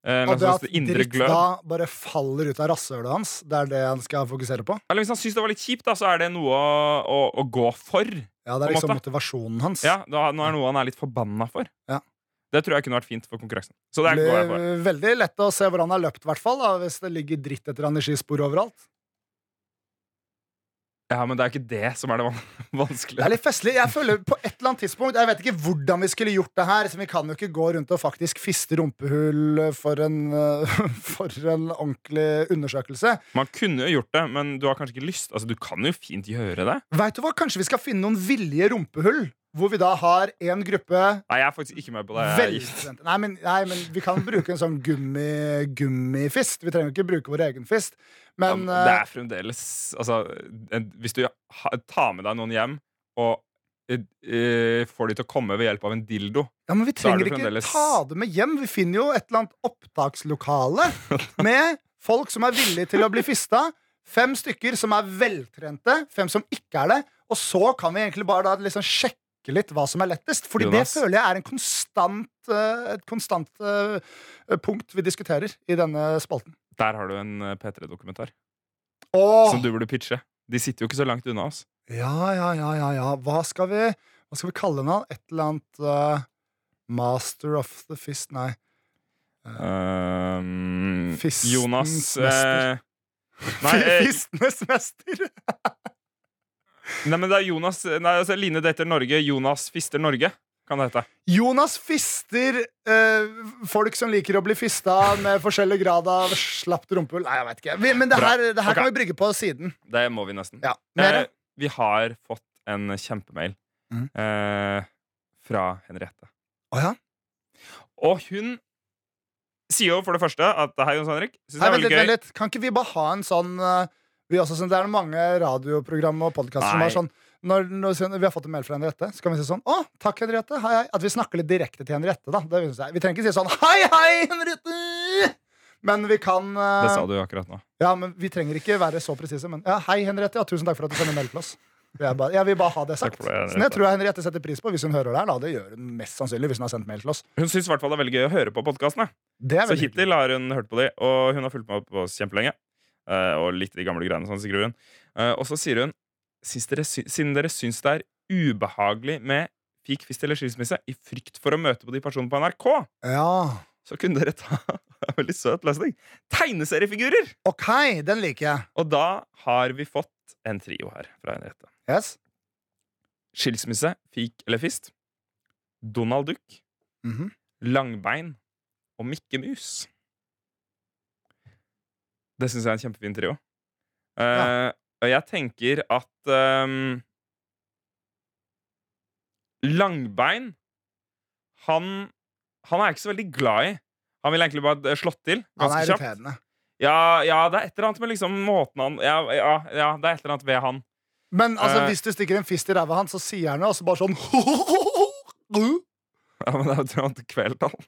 Eh, Og det at dritt da bare faller ut av rasshølet hans, det er det han skal fokusere på. Eller hvis han syns det var litt kjipt, da, så er det noe å, å, å gå for. Ja, Det er liksom motivasjonen hans. Ja, da, Nå er det noe han er litt forbanna for. Ja. Det tror jeg kunne vært fint for konkurransen. Så det Det går jeg for. blir veldig lett å se hvor han har løpt, hvert fall, hvis det ligger dritt etter han i skispor overalt. Ja, Men det er ikke det som er det vanskelige. Det er litt festlig. Jeg føler på et eller annet tidspunkt Jeg vet ikke hvordan vi skulle gjort det her. Så vi kan jo ikke gå rundt og faktisk fiste rumpehull for en, eh, for en ordentlig undersøkelse. Man kunne jo gjort det, men du har kanskje ikke lyst. Altså, Du kan jo fint gjøre det. Vet du hva? Kanskje vi skal finne noen villige rumpehull? Hvor vi da har en gruppe Nei, jeg er faktisk ikke med på det. Veltrente nei, men- nei, men vi kan bruke en sånn gummi, gummifist. Vi trenger ikke bruke vår egen fist. Men ja, det eh, er fremdeles Altså, en- hvis du tar med deg noen hjem og eh, eh, får de til å komme ved hjelp av en dildo Ja, men vi er trenger ikke fremdeles- ta det med hjem. Vi finner jo et eller annet opptakslokale med folk som er villige til å bli fista. Fem stykker som er veltrente, fem som ikke er det. Og så kan vi egentlig bare da liksom sjekke litt hva som er lettest. Fordi Jonas? det føler jeg er en konstant, eh, et konstant eh, punkt vi diskuterer i denne spalten. Der har du en eh, P3-dokumentar som du burde pitche. De sitter jo ikke så langt unna oss. ja, ja, ja, ja, ja. Hva skal vi, hva skal vi kalle den? Et eller annet uh, Master of the Fist? Nei. Um, Fistens Jonas mester. Uh, Nei, Fistenes mester! nei, men det er Jonas Nei, altså Line detter Norge. Jonas fister Norge, kan det hete. Jonas fister eh, folk som liker å bli fista med forskjellig grad av slapt rumpehull. Nei, jeg vet ikke. Vi, men det her, det her okay. kan vi brygge på siden. Det må vi nesten. Ja. Eh, vi har fått en kjempemail mm. eh, fra Henriette. Å ja? Og hun sier jo for det første at Hei, Jons Henrik. Hei, vent litt, vent litt. Kan ikke vi bare ha en sånn eh, vi også, sånn, Det er mange radioprogram og podkaster som er sånn når, når vi har fått en mail fra Henriette, så kan vi si sånn Å, takk, Henriette. Hei, hei. At vi snakker litt direkte til Henriette. da det. Vi trenger ikke si sånn Hei, hei, Henriette! Men vi kan uh, Det sa du akkurat nå. Ja, men Vi trenger ikke være så presise. Men ja, hei, Henriette. Ja, tusen takk for at du sender mail til oss. Jeg, bare, jeg vil bare ha det sagt. Det. Så det tror jeg Henriette setter pris på hvis hun hører det her. Da. Det gjør hun mest sannsynlig hvis hun har sendt mail til oss. Hun syns i hvert fall det er veldig gøy å høre på podkastene. Så hittil har hun hørt på de, og hun har fulgt med på oss kjempelenge. Eh, og litt de gamle greiene, sånn sier hun. Eh, og så sier hun dere, siden dere syns det er ubehagelig med fik, fist eller skilsmisse i frykt for å møte på de personene på NRK, Ja. så kunne dere ta en veldig søt løsning. Tegneseriefigurer! OK, den liker jeg. Og da har vi fått en trio her fra Henriette. Yes. Skilsmisse, fik eller fist. Donald Duck, Mhm. Langbein og Mikke Mus. Det syns jeg er en kjempefin trio. Eh, og jeg tenker at um, Langbein han, han er ikke så veldig glad i. Han ville egentlig bare slått til Ganske Han er irriterende. Ja, ja, det er et eller annet med liksom måten han ja, ja, ja, det er et eller annet ved han. Men altså, uh, hvis du stikker en fist i ræva hans, så sier han det, og så bare sånn Ja, men jeg tror til kvelte han.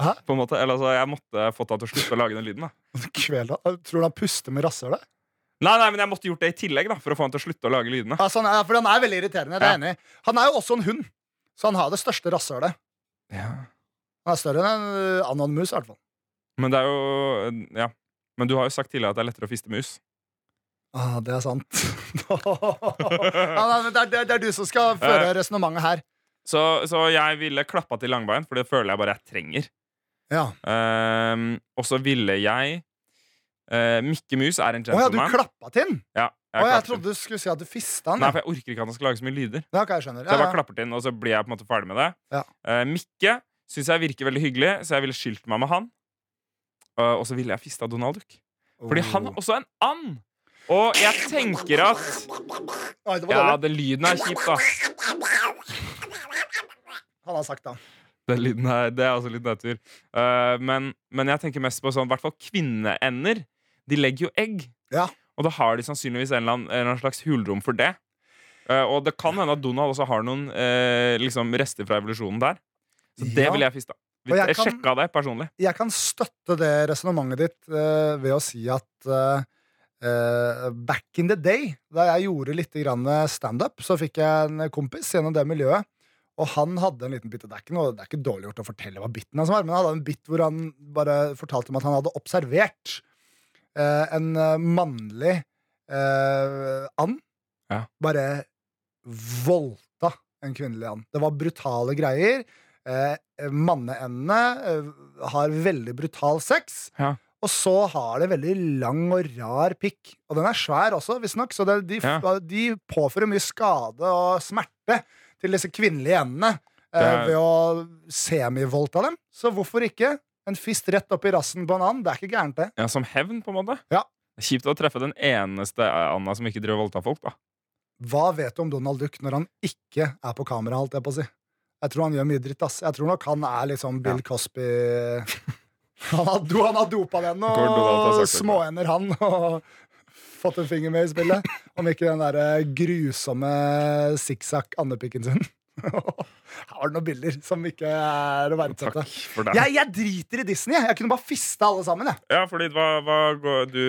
Hæ? På en måte. Eller altså, jeg måtte fått han til å slutte å lage den lyden. da Kveld, Tror du han puster med rasshølet? Nei, nei, men jeg måtte gjort det i tillegg, da for å få han til å slutte å lage lydene. Sånn, ja, for han er veldig irriterende. Det er Ja. enig. Han er jo også en hund, så han har det største rasshølet. Ja. Han er større enn en uh, annen mus, i hvert fall. Men det er jo Ja. Men du har jo sagt tidligere at det er lettere å fiste mus. Ah, det er sant. ja, nei, men det, er, det, er- er du som skal føre Eh. resonnementet her. Så, så jeg ville klappa til langbein, for det føler jeg bare jeg trenger. Ja. Ehm, og så ville jeg uh, Mikke Mus er en Å ja, du klappa til den? Ja, jeg klapper jeg trodde du skulle si at du fista den. Nei, for jeg orker ikke at han skal lage så mye lyder. Ja, ok, jeg skjønner. Så jeg bare klapper til den, og så blir jeg på en måte ferdig med det. Ja. Eh, Mikke syns jeg virker veldig hyggelig, så jeg ville skilt meg med han. Uh, og så ville jeg fista Donald Duck. Fordi han er også en and! Og jeg tenker at Ja, den lyden er kjip, da. Han har sagt det. Den lyden er, det er altså litt nedtur. Uh, men, men jeg tenker mest på sånn, i hvert fall kvinneender. De legger jo egg. Ja. Og da har de sannsynligvis en eller annen, en eller annen slags hulrom for det. Uh, og det kan hende at Donald også har noen uh, liksom rester fra evolusjonen der. Så det Ja. ville jeg fista. Jeg Jeg kan- sjekka det personlig. Jeg kan støtte det resonnementet ditt uh, ved å si at eh, eh, back in the day, da jeg gjorde litt grann standup, så fikk jeg en kompis gjennom det miljøet. Og han hadde en liten bit, det er ikke, noe, det er ikke dårlig gjort å fortelle hva biten hans var, men han hadde en bit hvor han bare fortalte om at han hadde observert eh, en eh, mannlig eh, and Ja. bare voldta en kvinnelig and. Det var brutale greier. Eh, Manneendene eh, har veldig brutal sex. Ja. Og så har det veldig lang og rar pikk. Og den er svær også, visstnok. Så det, de, Ja. de påfører mye skade og smerte til disse kvinnelige endene eh, ved å semivoldta dem. Så hvorfor ikke? En fist rett opp i rassen på en and. Det er ikke gærent, det. Ja, Som hevn, på en måte. Ja. Det er Kjipt å treffe den eneste Anna som ikke driver og voldtar folk. da Hva vet du om Donald Duck når han ikke er på kamera? Holdt jeg på å si Jeg tror han gjør mye dritt. ass Jeg tror nok han er liksom Bill Cosby Han har, do- han har dopa den og småender, han. Og fått en finger med i spillet. Om ikke den der grusomme sikksakk-andepikken sin. Her var det noen bilder som ikke er å verdsette. Jeg, jeg driter i Disney. Jeg, jeg kunne bare fista alle sammen. Jeg. Ja, fordi hva, hva går du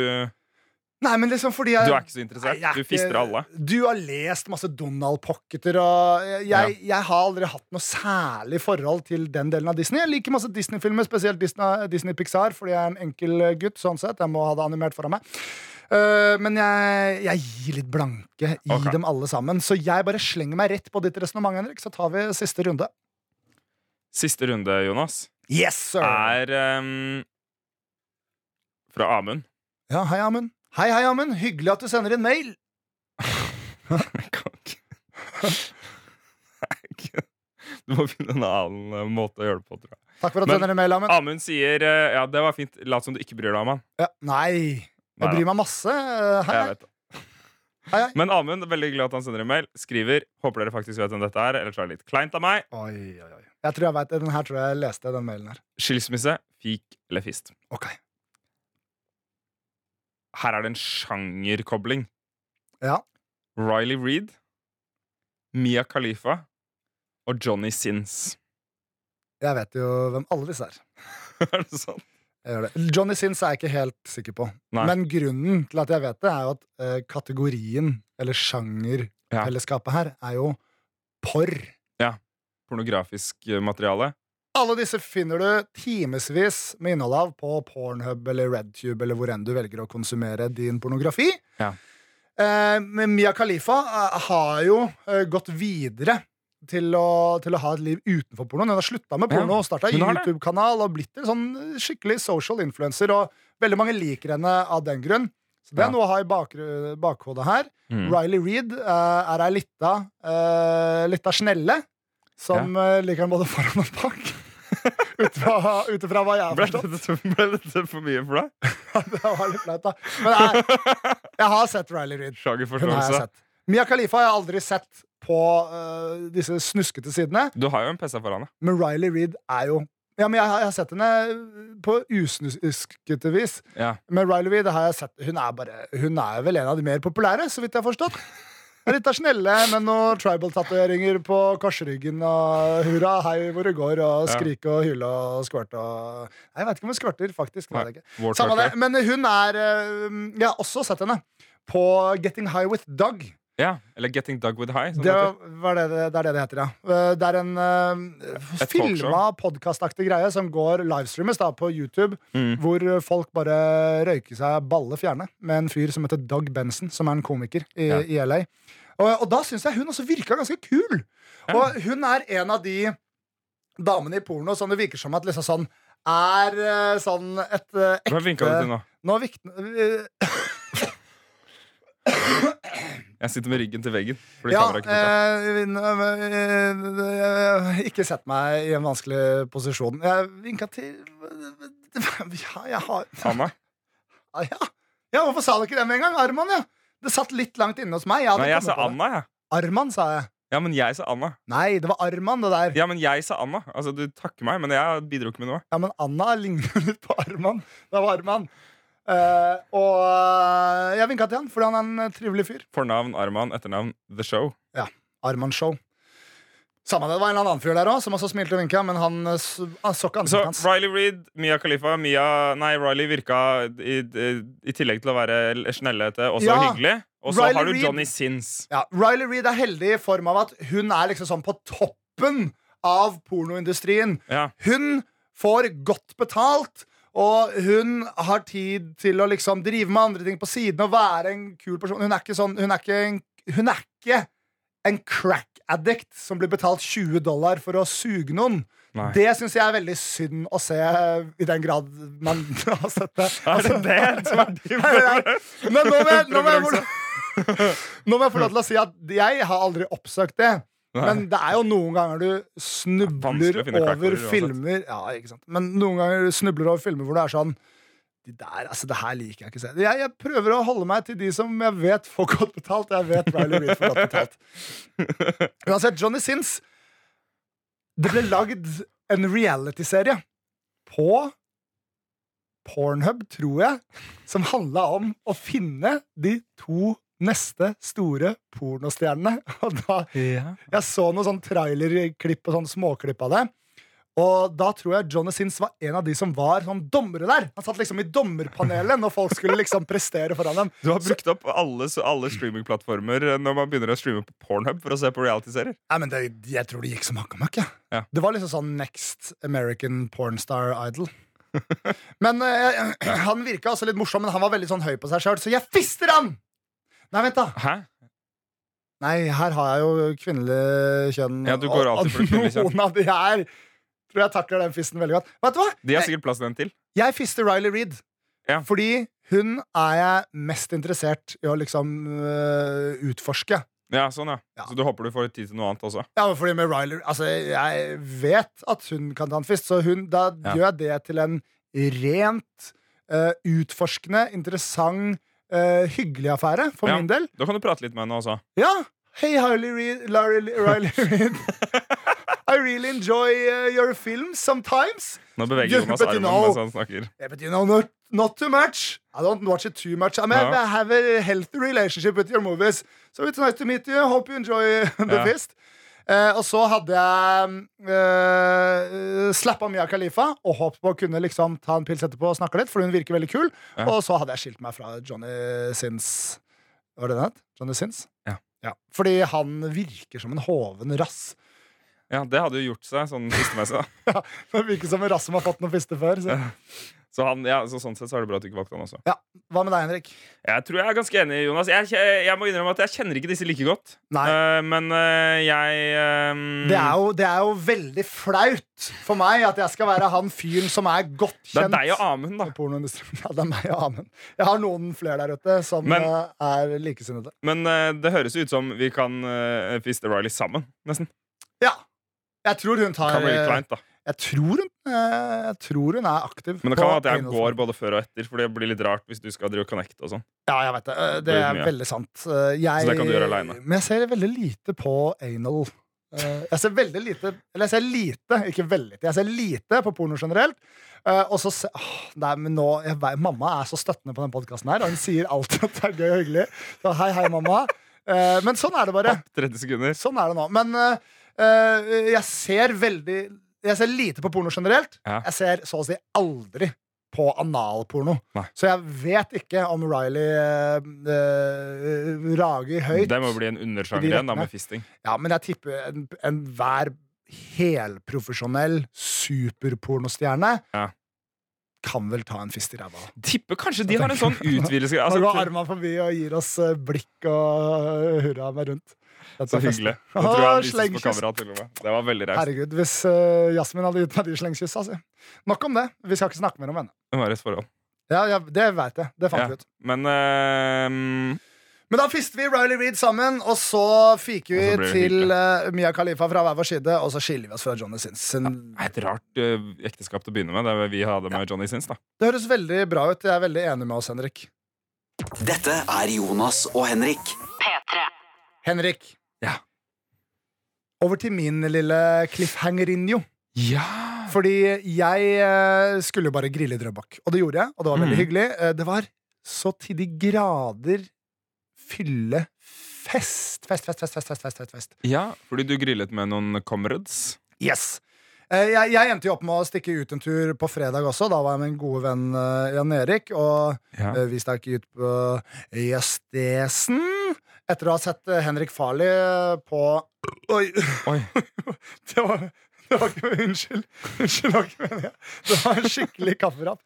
Nei, men liksom fordi Du er ikke så interessert? Nei, jeg er Du fister alle? Du har lest masse Donald-pocketer, og jeg, ja. jeg har aldri hatt noe særlig forhold til den delen av Disney. Jeg liker masse Disney-filmer, spesielt Disney, Disney Pixar, fordi jeg er en enkel gutt. sånn sett Jeg må ha det animert foran meg. Eh, men jeg, jeg gir litt blanke i okay. dem alle sammen. Så jeg bare slenger meg rett på ditt resonnement, Henrik. Så tar vi siste runde. Siste runde, Jonas, Yes, sir! er um, fra Amund. Ja, hei, Amund. Hei, hei, Amund. Hyggelig at du sender inn mail. Du må finne en annen eh, måte å gjøre det på, tror jeg. Takk for at du sender inn mail, Amund. Amund sier eh, Ja, det var fint. Lat som du ikke bryr deg om han. Ja, nei, jeg bryr meg masse. Eh, Hei, Jeg hei. vet det. Hei, hei. Men Amund, veldig glad at han sender en mail. Skriver Håper dere faktisk vet hvem dette er, ellers er det litt kleint av meg. Oi, oi, oi. Jeg tror jeg vet, Den her tror jeg leste, den mailen her. Skilsmisse, fik eller fist. Ok. Her er det en sjangerkobling. Ja. Riley Reed, Mia Khalifa og Johnny Sins. Jeg vet jo hvem alle disse er. er det sånn? Johnny Sins er jeg ikke helt sikker på. Nei. Men grunnen til at jeg vet det, er jo at uh, kategorien, eller sjangerfellesskapet her, er jo porr. Ja. Pornografisk eh, materiale. Alle disse finner du timevis med innhold av på Pornhub eller RedTube eller hvor enn du velger å konsumere din pornografi. Ja. Eh, men Mia Khalifa eh, har jo gått videre til å, til å ha et liv utenfor pornoen. Hun har slutta med porno, Ja, starta. YouTube-kanal og blitt en sånn skikkelig social influencer. Og veldig mange liker henne av den grunn. Så det er Ja. noe å ha i bak, bakhodet her. Mm. Riley Reed uh, er ei lita, uh, lita snelle som eh, liker den både foran og bak. Ut fra, hva jeg har forstått. ble dette for mye for deg? det var litt flaut, da. Men jeg, jeg har sett Riley Reed. Sett. Mia Khalifa har jeg aldri sett på uh, disse snuskete sidene, Du har jo en PC foran deg. men Riley Reed er jo ja, men jeg, jeg har sett henne på usnuskete vis. Ja. Men Riley Reed har jeg sett Hun er, bare, hun er vel en av de mer populære, så vidt jeg har forstått. Litt av snelle med noen tribal-tatoveringer på korsryggen og hurra, hei hvor det går, og skrike og hyle og skvørte og Jeg vet ikke om hun skvørter, faktisk. ikke. Samme det, men hun er eh, Jeg har også sett henne på Getting High With Doug. Ja, eller Getting Dug With High. Som Det, det var det, det er det det heter, ja. Eh, Det er en uh, filma podkastaktig greie som går livestreames da, på YouTube, Mm. hvor folk bare røyker seg balle fjerne med en fyr som heter Doug Benson, som er en komiker i, Ja. i LA. Og, og da syns jeg hun også virka ganske kul. Og hun er en av de damene i porno som det virker som at liksom sånn er eh, sånn et ekte Hva vinka du til nå? Nå vikner Jeg sitter med ryggen til veggen. Ja, eh, eh, ikke sett meg i en vanskelig posisjon. Jeg vinka til Ja, jeg har Anna? ja, ja. ja, hvorfor sa du ikke det med en gang? Arman, ja. Det satt litt langt inne hos meg. Jeg Nei, jeg sa. Anna, jeg. Arman, sa jeg. Ja, men jeg sa Anna. Nei, det var Arman, det der. Ja, men jeg sa Anna. Altså, Du takker meg, men jeg bidro ikke med noe. Ja, men Anna ligner litt på Arman. Det var Arman. Eh, og eh, jeg vinka til han, fordi han er en trivelig fyr. Fornavn Arman, etternavn The Show. Ja, Arman Show. Samme det, det var en eller annen fyr der òg som også smilte og vinka, men han, eh, han så ikke Så ansiktet hans. Riley Reed, Mia Khalifa Mia, Nei, Riley virka i, i, i tillegg til å være snellete også Ja, hyggelig. Og så har du Reed, Johnny Sins. Ja, Riley Reed er heldig i form av at hun er liksom sånn på toppen toppen av pornoindustrien. Ja. Hun får godt betalt, og hun har tid til å liksom drive med andre ting på siden og være en kul person. Hun er ikke sånn Hun er ikke en, hun er ikke en crack addict som blir betalt 20 dollar for å suge noen. Nei. Det syns jeg er veldig synd å se, i den grad man har sett det. Er det det som er din. Men nå må, jeg, nå, må jeg nå må jeg få lov til å si at jeg har aldri oppsøkt det. Nei. Men det er jo noen ganger du snubler over filmer Ja, ikke sant Men noen ganger du snubler over filmer hvor det er sånn de der, altså Det her liker jeg ikke. Jeg, jeg prøver å holde meg til de som jeg vet får godt betalt. Jeg vet Riley Reed får godt betalt. Uansett, Johnny Sins Det ble lagd en realityserie på Pornhub, tror jeg, som handla om å finne de to neste store pornostjernene. Og da Ja. Jeg så noen sånn trailerklipp og sånn småklipp av det. Og da tror jeg Johnny Sins var en av de som var sånn dommere der. Han satt liksom i dommerpanelet når folk skulle liksom prestere foran dem. Du har brukt opp alle, alle streamingplattformer når man begynner å streame på Pornhub for å se på realityserier. Nei, men det, Jeg tror det gikk som møkk. jeg. Ja. Det var liksom sånn Next American Pornstar Idol. men eh, Han virka også litt morsom, men han var veldig sånn høy på seg sjøl, så jeg fister han! Nei, vent, da. Hæ? Nei, her har jeg jo kvinnelig kjønn. Ja, du går alltid for kvinnelig kjønn. Noen av de her tror jeg takler den fisten veldig godt. Vet du hva? De har sikkert plass til den til. Jeg fister Riley Reid. Ja. Fordi hun er jeg mest interessert i å liksom øh, utforske. Ja, sånn ja. Ja. Så du håper du får tid til noe annet også? Ja, men fordi med Riley Altså, jeg vet at hun kan ta en fist, så hun, da Ja. gjør jeg det til en rent øh, utforskende, interessant, øh, hyggelig affære for Ja. min del. Da kan du prate litt med henne også. Ja. Hey, Harley Reid. Larry, Riley Reed. I really enjoy uh, your films sometimes. Nå beveger Yeah, Jonas you armen mens han snakker. Yeah, but you know, not, not too much. I don't watch it too much. I mean, Ja. I have a healthy relationship with your movies. So it's nice to meet you. Hope you enjoy the Ja. fist. Uh, og så hadde jeg uh, slappa Mia Khalifa og håpet på å kunne liksom ta en pils etterpå og snakke litt, for hun virker veldig kul. Ja. Og så hadde jeg skilt meg fra Johnny Sins. Var det den het? Johnny Sins? Ja. Fordi han virker som en hoven rass. Ja, Det hadde jo gjort seg sånn fistemessig. da. det virker som en rass som har fått noen fister før. Så. Så, han, ja, så sånn sett så er det bra at du ikke valgte han også. Ja. Hva med deg, Henrik? Jeg tror jeg er ganske enig, Jonas. Jeg, jeg, må innrømme at jeg kjenner ikke disse like godt. Nei. Uh, men uh, jeg um... Det er, jo, det er jo veldig flaut for meg at jeg skal være han fyren som er godt kjent. Det er deg og Amund, da. Ja, det er meg og Amund. Jeg har noen flere der ute som Men- eh, er likesinnede. Men uh, det høres ut som vi kan uh, fiste Riley sammen. Nesten. Ja. Jeg tror hun tar Kan jeg, tror hun, eh, jeg tror hun er aktiv. Men det kan være at jeg går både før og etter, for det blir litt rart hvis du skal drive og connecte og sånn. Ja, jeg vet det. Eh, Det er mye. veldig sant. Eh, Jeg, Så det kan du gjøre alene. Men jeg ser veldig lite på anal. Jeg ser veldig lite Eller jeg ser lite, ikke veldig lite. Jeg ser lite på porno generelt. Og så se, åh, nei, men nå, jeg, Mamma er så støttende på den podkasten her, og hun sier alltid at det er gøy og hyggelig. Så hei, hei, mamma. Men sånn er det bare. 30 sekunder. Sånn er det nå. Men jeg ser veldig Jeg ser lite på porno generelt. Ja. Jeg ser så å si aldri på analporno. Nei. Så jeg vet ikke om Riley eh, eh, rager høyt. Det må bli en undersjanger igjen, da, med fisting. Ja, men jeg tipper en- enhver helprofesjonell superpornostjerne Ja. kan vel ta en fist i ræva. Tipper kanskje de har en sånn utvidelse. Nå Altså, går armene forbi og gir oss eh, blikk og hurra meg rundt. Så hyggelig. Det tror jeg han vises på kamera til og med. Det var veldig raust. Herregud, hvis uh, Jasmin hadde gitt meg de slengkyssa, altså. Nok om det. Vi skal ikke snakke mer om henne. Det var et forhold. Ja, ja, det veit jeg. Det fant Ja. vi ut. Men uh, Men da fister vi Riley Reid sammen, og så fiker vi så til eh, Mia Khalifa fra hver vår side, og så skiller vi oss fra Johnny Sins. det er et rart uh, ekteskap til å begynne med. Det vi hadde med Johnny Sins. da Det høres veldig bra ut. Jeg er veldig enig med oss, Henrik. Dette er Jonas og Henrik. P3. Henrik. Over til min lille cliffhangerinjo. Ja! Fordi jeg eh, skulle bare grille Drøbak, og det gjorde jeg. Og det var veldig mm. hyggelig. Eh, Det var så til de grader fylle fest. Fest, fest, fest, fest, fest, fest, fest, fest. ja, fordi du grillet med noen comrades. Yes. Eh, Jeg, jeg endte jo opp med å stikke ut en tur på fredag også. Da var jeg med en gode venn Jan Erik. Og Ja. vi stakk ut på Gjestesen. Etter å ha sett eh, Henrik Farley eh, på Oi! Oi. Det var, det var ikke Unnskyld. Unnskyld, var ikke meningen. Det var en skikkelig kafferapp.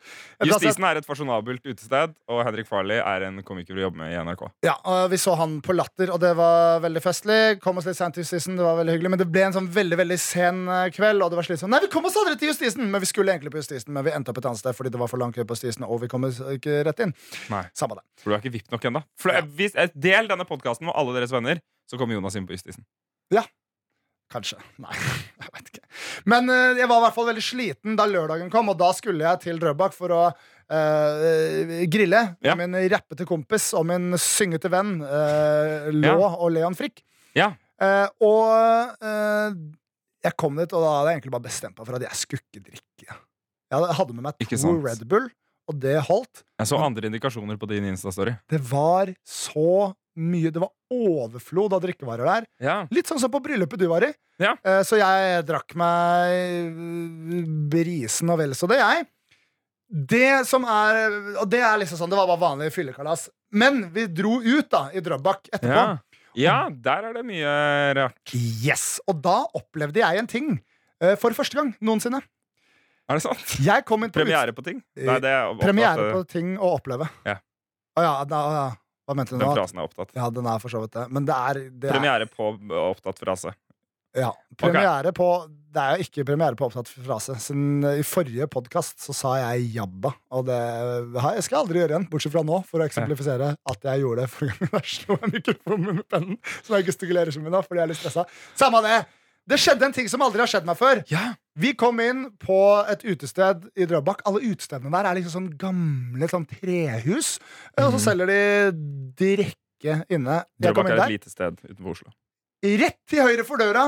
Justisen er et fasjonabelt utested, og Henrik Farley er en komiker vi jobber med i NRK. Ja, og Vi så han på Latter, og det var veldig festlig. Kom oss litt sent til Justisen, det var veldig hyggelig Men det ble en sånn veldig veldig sen eh, kveld, og det var slitsomt. Nei, vi kom oss aldri til Justisen! Men vi skulle egentlig på Justisen, men vi endte opp et annet sted fordi det var for lang kø på Justisen, og vi kom ikke rett inn. Nei, Samme det. For du er ikke vipp nok ennå. Eh, Del denne podkasten med alle deres venner, så kommer Jonas inn på Justisen. Kanskje. Nei, jeg vet ikke. Men eh, jeg var i hvert fall veldig sliten da lørdagen kom, og da skulle jeg til Drøbak for å uh, grille Ja. min rappete kompis og min syngete venn uh, Lå Ja. og Leon Frikk. Ja. Uh, og jeg kom dit, og da hadde jeg egentlig bare bestemt meg for at jeg skulle ikke drikke. Jeg hadde med meg to. Red Bull, og det holdt. Jeg så andre indikasjoner på din Insta-story. Det var så mye Det var overflod av drikkevarer der. Ja. Litt sånn som på bryllupet du var i. Ja. Eh, Så jeg drakk meg eh, brisen og vel så det, jeg. Det som er Og det er liksom sånn, det var bare vanlig fyllekalas. Men vi dro ut da i Drøbak etterpå. Ja. ja, der er det mye rart. Yes, Og da opplevde jeg en ting eh, for første gang noensinne. Er det sant? Premiere på ting? Nei, det er Premiere på ting å oppleve. Ja. Å ja, da, ja. Hva mente du Den nå? frasen er opptatt. Ja, den er for så vidt det. Men det er, det er Premiere på opptatt frase. Ja, premiere på Det er jo ikke premiere på opptatt frase. Siden I forrige podkast så sa jeg jabba, og det jeg skal jeg aldri gjøre igjen. Bortsett fra nå, for å eksemplifisere at jeg gjorde det forrige gang jeg slo en mikrofon med pennen. Som jeg gestikulerer så mye nå, fordi jeg er litt stressa. Samme det! Det skjedde en ting som aldri har skjedd meg før. Ja. Vi kom inn på et utested i Drøbak. Alle utestedene der er liksom sånn gamle sånn trehus. Og så selger de drikke inne. Jeg Drøbak er et lite sted utenfor Oslo. Rett til høyre for døra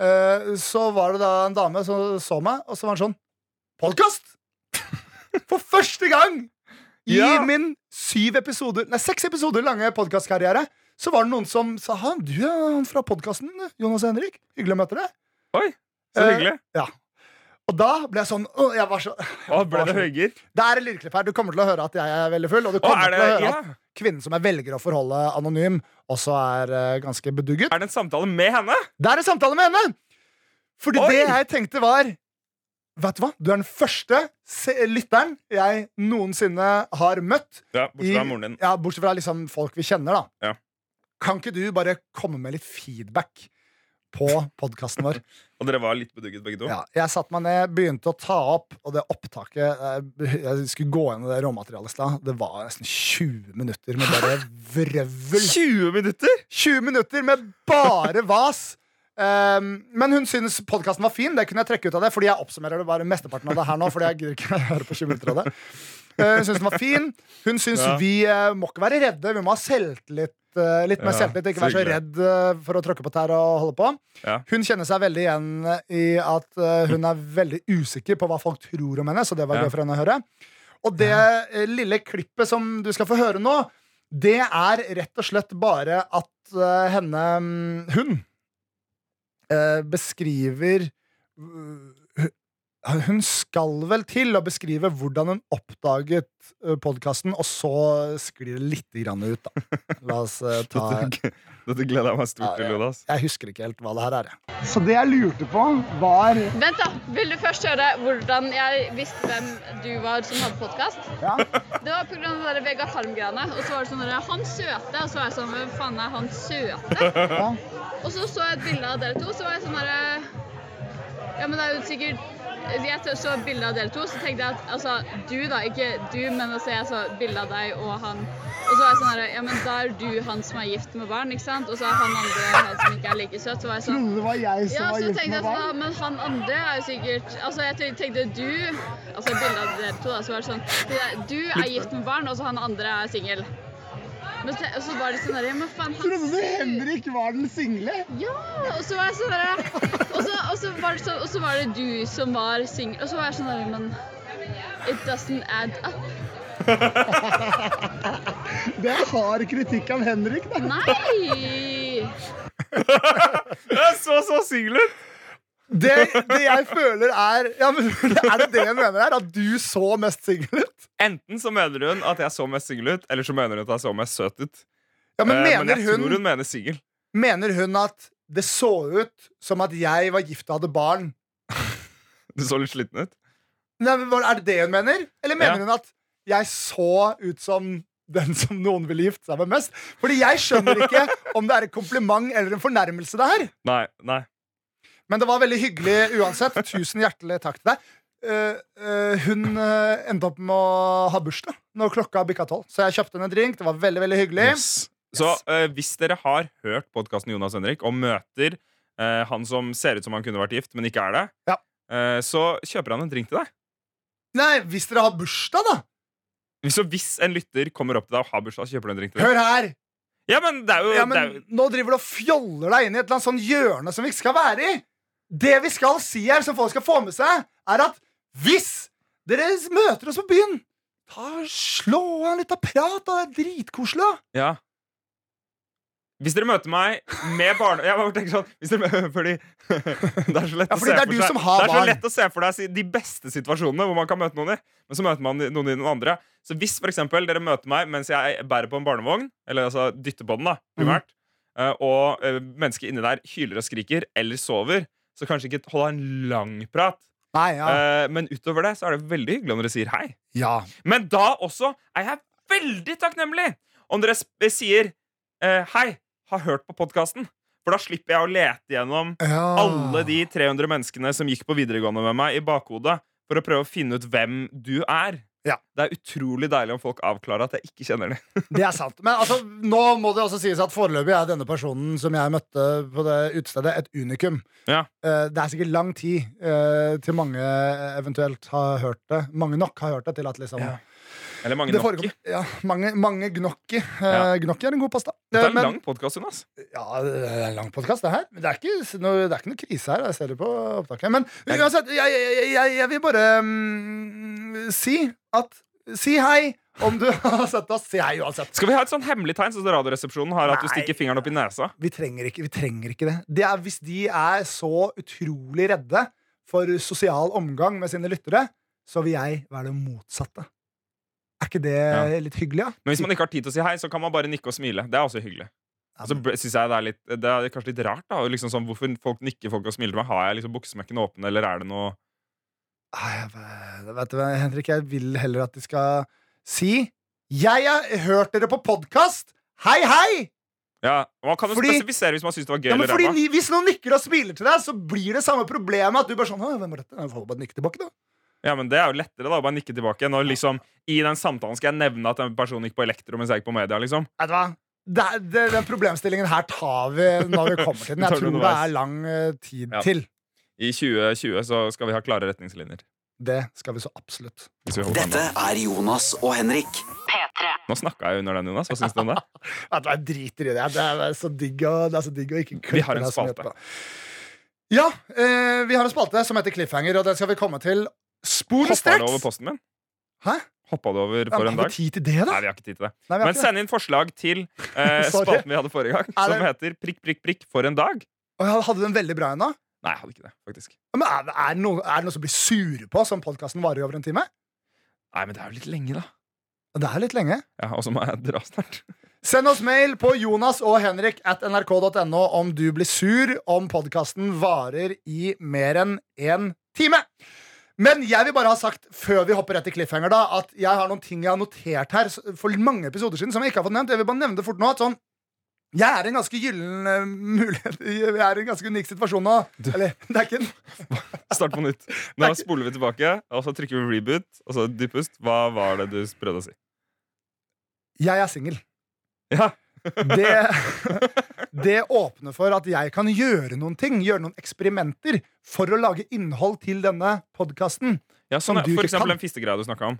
eh, så var det da en dame som så meg, og så var han sånn Podkast! For første gang i Ja. min syv episoder Nei, seks episoder lange podkastkarriere så var det noen som sa han, du er han fra podkasten, Jonas og Henrik. Hyggelig å møte deg. Oi, så Eh, hyggelig. Og da ble jeg sånn åh, jeg var så, Å, ble var det så-? Det er et lydklipp her. Du kommer til å høre at jeg er veldig full, og du kommer er til å høre ja. at kvinnen som jeg velger å forholde anonym, også er eh, ganske bedugget. er det en samtale med henne? Det er en samtale med henne! Fordi Oi! det jeg tenkte var Vet du hva? Du er den første se lytteren jeg noensinne har møtt. Ja, Bortsett fra i- moren din. Ja, Bortsett fra liksom folk vi kjenner, da. Ja. Kan ikke du bare komme med litt feedback på podkasten vår? Og dere var litt bedugget begge to? Ja, jeg satte meg ned, begynte å ta opp, og det opptaket eh, Jeg skulle gå gjennom det råmaterialet i stad. Det var nesten 20 minutter med bare vrøvl. 20 minutter?! 20 minutter med bare vas. Um, men hun syns podkasten var fin. Det kunne jeg trekke ut av det Fordi jeg oppsummerer det bare mesteparten av det her nå. Fordi jeg gidder ikke høre på 20 minutter av det Uh, Hun syns den var fin. Hun syns Ja. vi uh, må ikke være redde. Vi må ha selvtillit. Uh, litt mer selvtillit. Ikke vær være så redd uh, for å tråkke på tær og holde på. Ja. Hun kjenner seg veldig igjen i at uh, hun er veldig usikker på hva folk tror om henne. Så det var gøy for henne å høre. Og det lille klippet som du skal få høre nå, det er rett og slett bare at henne mm, Hun eh, beskriver Hun skal vel til å beskrive hvordan hun oppdaget uh, podkasten, og så sklir det lite grann ut, da. La oss eh, ta Dette, dette gleder jeg meg stort til, Ja. Jonas. Jeg husker ikke helt hva det her er. Så det jeg lurte på, var Vent da, Vil du først høre hvordan jeg visste hvem du var som hadde podkast? ja, Det var pga. Vegard Harm-greiene. Og så var det sånn der, Han søte. Og så var jeg sånn Hvem faen er han søte? ja. Og så så jeg et bilde av dere to, så var jeg sånn herre Ja, men det er jo sikkert jeg så bilde av dere to, så tenkte jeg at altså, du da, ikke du, men altså, jeg så bilde av deg og han. Og så var jeg sånn her, ja, men da er du han som er gift med barn, ikke sant? Og så er han andre han som ikke er like søt. Så var jeg sånn Trodde det var jeg som Ja, var gift med sånn, barn. ja, men han andre er jo sikkert Altså, jeg tenkte- du Altså, bildet av dere to, da, så var det sånn Du er gift med barn, og så han andre er singel. Men så, og så var det sånn der, men faen, han Trodde du Henrik var den single? Ja! Og så var jeg sånn der og så, og, så var det så, og så var det du som var singel. Og så var jeg sånn der, men It doesn't add up. Det er hard kritikk av Henrik, da. Nei! Jeg så så singel ut! Det, det jeg føler er ja, men, Er det det hun mener her? At du så mest singel ut? Enten så mener hun at jeg så mest singel ut, eller så mener hun at jeg så mest søt ut. Ja, men Eh, men, jeg hun, tror hun mener singel. mener hun at det så ut som at jeg var gift og hadde barn? Du så litt sliten ut. Nei, men Er det det hun mener? Eller mener Ja. hun at jeg så ut som den som noen ville gifte seg med mest? Fordi jeg skjønner ikke om det er et kompliment eller en fornærmelse, det her. Nei, nei. Men det var veldig hyggelig uansett. Tusen hjertelig takk til deg. Uh, uh, hun uh, endte opp med å ha bursdag når klokka bikka tolv. Så jeg kjøpte henne en drink. Det var veldig veldig hyggelig. Yes. Så eh, hvis dere har hørt podkasten Jonas Henrik og møter han som ser ut som han kunne vært gift, men ikke er det, Ja. så kjøper han en drink til deg. Nei, hvis dere har bursdag, da! Så hvis en lytter kommer opp til deg og har bursdag, så kjøper du en drink til deg. Hør her! Ja, men det jo, Ja, men jo Nå driver du og fjoller deg inn i et eller annet sånn hjørne som vi ikke skal være i. Det vi skal si her, som folk skal få med seg, er at hvis dere møter oss på byen, ta slå av en liten prat. da. Det er dritkoselig. Ja. Hvis dere møter meg med barne... Jeg bare tenker sånn hvis dere, Fordi det er så lett Ja, å se det for seg Det er så lett å se for deg de beste situasjonene hvor man kan møte noen i. Men så møter man noen i noen andre. Så hvis for eksempel, dere møter meg mens jeg bærer på en barnevogn, eller altså dytter på den, da, primært, eh, og eh, mennesket inni der hyler og skriker eller sover, så kanskje ikke holde en lang prat. Nei, ja. Eh, men utover det så er det veldig hyggelig om dere sier hei. ja. Men da også er jeg veldig takknemlig om dere sp sier eh, hei, har hørt på podkasten. For da slipper jeg å lete gjennom ja. alle de 300 menneskene som gikk på videregående med meg, i bakhodet for å prøve å finne ut hvem du er. Ja. Det er utrolig deilig om folk avklarer at jeg ikke kjenner dem. Det er sant. Men altså, nå må det også sies at foreløpig er denne personen som jeg møtte på det utestedet, et unikum. Ja. Eh, Det er sikkert lang tid eh, til mange eventuelt har hørt det. Mange nok har hørt det til at liksom Ja. Eller mange gnocchi. Ja, mange, mange gnocchi. Eh, Ja. Gnocchi er en god pasta. Det er Eh, en men- lang podkast, Jonas. Ja, det er en lang podkast, det her. Men det er, ikke noe, det er ikke noe krise her. Jeg ser det på opptaket. Men uansett, jeg, jeg, jeg, jeg vil bare um, si at Si hei om du har sett oss. Si hei uansett. Skal vi ha et sånn hemmelig tegn som Radioresepsjonen har, at du stikker fingeren opp i nesa? Vi trenger ikke, vi trenger ikke det. det er, hvis de er så utrolig redde for sosial omgang med sine lyttere, så vil jeg være det motsatte. Er ikke det Ja. litt hyggelig, ja? Men hvis man ikke har tid til å si hei, så kan man bare nikke og smile. Det er også hyggelig. Ja, men... så synes jeg det er, litt, det er kanskje litt rart. da liksom sånn, Hvorfor folk nikker folk og smiler til meg? Har jeg liksom buksesmekken åpen, eller er det noe Ai, jeg vet du hva, Henrik, jeg vil heller at de skal si Jeg har hørt dere på podkast! Hei, hei! Ja, Man kan jo Fordi- spesifisere hvis man syns det var gøy Ja, men fordi Hvis noen nikker og smiler til deg, så blir det samme problemet at du bare sånn Hvem var dette? Jeg får bare nikke tilbake, da. Ja, men Det er jo lettere da, å bare nikke tilbake. Når liksom, I den samtalen skal jeg nevne at en person gikk på elektro mens jeg gikk på media. liksom Vet du hva? Det, det, den problemstillingen her tar vi når vi kommer til den. Jeg tror det er lang eh, tid Ja. til. I 2020 så skal vi ha klare retningslinjer. Det skal vi så absolutt. Vi Dette er Jonas og Henrik. P3. Nå snakka jeg under den, Jonas. Hva syns du om det? Vet du hva, Jeg driter i det. Det er så digg å, det er så digg å ikke klippe Vi har en spalte. Ja, eh, vi har en spalte som heter Cliffhanger, og den skal vi komme til Hoppa du over posten min? Hæ? Hoppa du over for en har vi tid til det, da? Nei, vi har ikke tid til det. Nei, Men send inn forslag til eh, spalten vi hadde forrige gang, som heter Prikk, prikk, prikk for en dag. Og hadde den veldig bra ennå. Nei, jeg hadde ikke det, faktisk. Men er, er, det noe, er det noe som blir sure på som podkasten varer i over en time? Nei, men det er jo litt lenge, da. Det er litt lenge. Ja, Og så må jeg dra snart. Send oss mail på Jonas og Henrik at nrk.no om du blir sur om podkasten varer i mer enn én time. Men jeg vil bare ha sagt før vi hopper rett i cliffhanger da at jeg har noen ting jeg har notert her for mange episoder siden som jeg ikke har fått nevnt. Jeg vil bare nevne det fort nå at sånn jeg er i en ganske gyllen eh, mulighet Jeg er i en ganske unik situasjon nå. Eller, det er ikke en Start på nytt. Nå spoler vi tilbake, og så trykker vi reboot, og så dypest. Hva var det du prøvde å si? Jeg er singel. Ja, Det, det åpner for at jeg kan gjøre noen ting, gjøre noen eksperimenter, for å lage innhold til denne podkasten. ja sånn, For eksempel kan. den fistegreia du snakka om.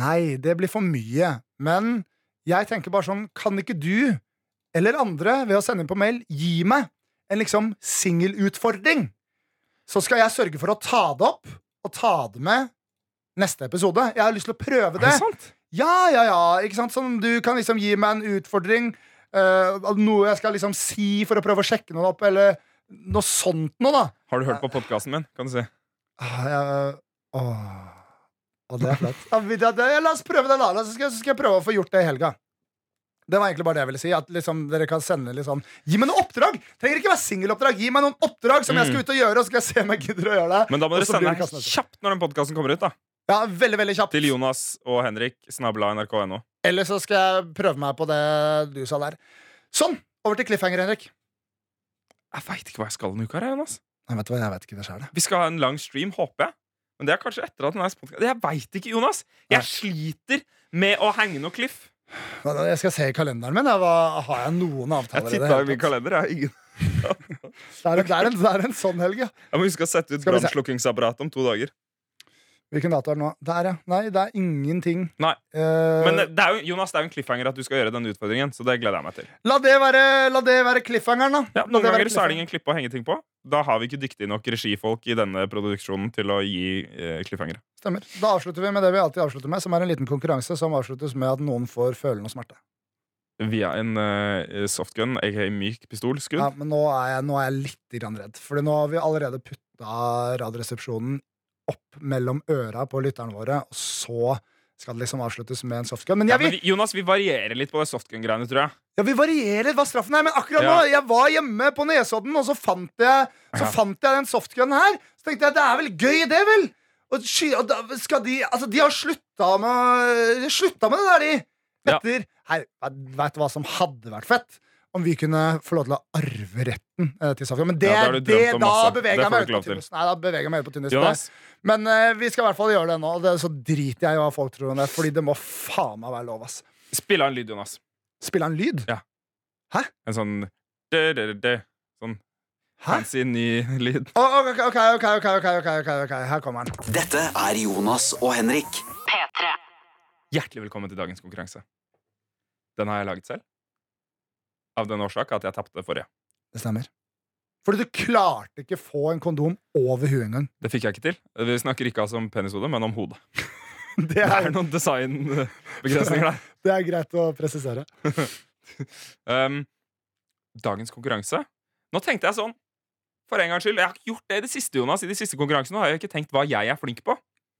Nei, det blir for mye. Men jeg tenker bare sånn, kan ikke du eller andre ved å sende inn på mail gi meg en liksom singelutfordring? Så skal jeg sørge for å ta det opp og ta det med neste episode. Jeg har lyst til å prøve Er det det. sant? Ja, ja, ja. Ikke sant? Sånn, du kan liksom gi meg en utfordring. Av noe jeg skal liksom si for å prøve å sjekke noe opp, eller noe sånt noe, da. Har du hørt på podkasten min? Kan du si Uh, uh, det er flaut. Det- La oss prøve det, da. Så skal, skal jeg prøve å få gjort det i helga. Det var egentlig bare det jeg ville si. At liksom, dere kan sende liksom Gi meg noen oppdrag! Trenger ikke være singeloppdrag. Gi meg noen oppdrag som jeg skal ut og gjøre, og så skal jeg se om jeg gidder å gjøre det. Mm. Men da må dere sende det kjapt når den podkasten kommer ut. da Ja, veldig, veldig kjapt. Til Jonas og Henrik. Snabla nrk.no. Eller så skal jeg prøve meg på det du sa der. Sånn! Over til cliffhanger, Henrik. Jeg veit ikke hva jeg skal denne uka. her, Jonas Jeg vet hva, jeg vet ikke det sjøl. Vi skal ha en lang stream, håper jeg. Men det er kanskje etter at den er spontan. Jeg veit ikke, Jonas. Jeg sliter med å henge noe cliff. Jeg skal se i kalenderen min. Hva, har jeg noen Jeg avtaler det? titta i min kalender. Jeg har ingen Det er, en, det, er en, det er en sånn helg, ja. Jeg må huske å sette ut Skal brannslukkingsapparatet om to dager. Hvilken dato er det nå? Der, ja. Nei, det er ingenting. Nei. Uh, Men det er jo, Jonas, det er jo en cliffhanger at du skal gjøre denne utfordringen. Så det gleder jeg meg til. la, det være, la det være cliffhangeren, da. Ja, noen ganger så er det ingen klippe å henge ting på. Da har vi ikke dyktige nok regifolk i denne produksjonen til å gi eh, cliffhangere. Stemmer. Da avslutter vi med det vi alltid avslutter med, som er en liten konkurranse som avsluttes med at noen får følende smerte. Via en uh, softgun, aka myk pistolskudd. Ja, men nå er jeg, nå er jeg litt redd. For nå har vi allerede putta Radioresepsjonen opp mellom øra på lytterne våre, og så skal det liksom avsluttes med en softgun. Men Ja, men vi, Jonas, vi varierer litt på softgun-greiene, tror jeg. ja, vi varierer hva straffen er, men akkurat Ja. nå Jeg var hjemme på Nesodden, og så fant jeg Så Ja. fant jeg den softgunen her. Så tenkte jeg det er vel gøy, det, vel? Og, og da skal de Altså, de har slutta med De slutta med det der, de. Ja. Veit du hva som hadde vært fett? om vi kunne få lov til å arve retten eh, til Safran. Men det, ja, det, det da, beveger det meg til. Nei, da beveger jeg meg ut på tynn. Men uh, vi skal i hvert fall gjøre det nå, og det, så driter jeg i hva folk tror om det. Fordi det må faen meg være lov, ass. Spill av en lyd, Jonas. Spill av en lyd? Ja. Hæ? En sånn de, de, de, Sånn fancy, ny lyd. Oh, okay, okay, okay, ok, ok, ok, her kommer den. Dette er Jonas og Henrik. P3. Hjertelig velkommen til dagens konkurranse. Den har jeg laget selv. Av den årsak at jeg tapte forrige. Det stemmer. Fordi du klarte ikke få en kondom over huet engang. Det fikk jeg ikke til. Vi snakker ikke altså om penishode, men om hodet. Det Det er, er noen designbegrensninger der. det er greit å presisere. Um, dagens konkurranse Nå tenkte jeg sånn For en gangs skyld, jeg har ikke gjort det i det siste, Jonas. I de siste konkurransene har jeg ikke tenkt hva jeg er flink på.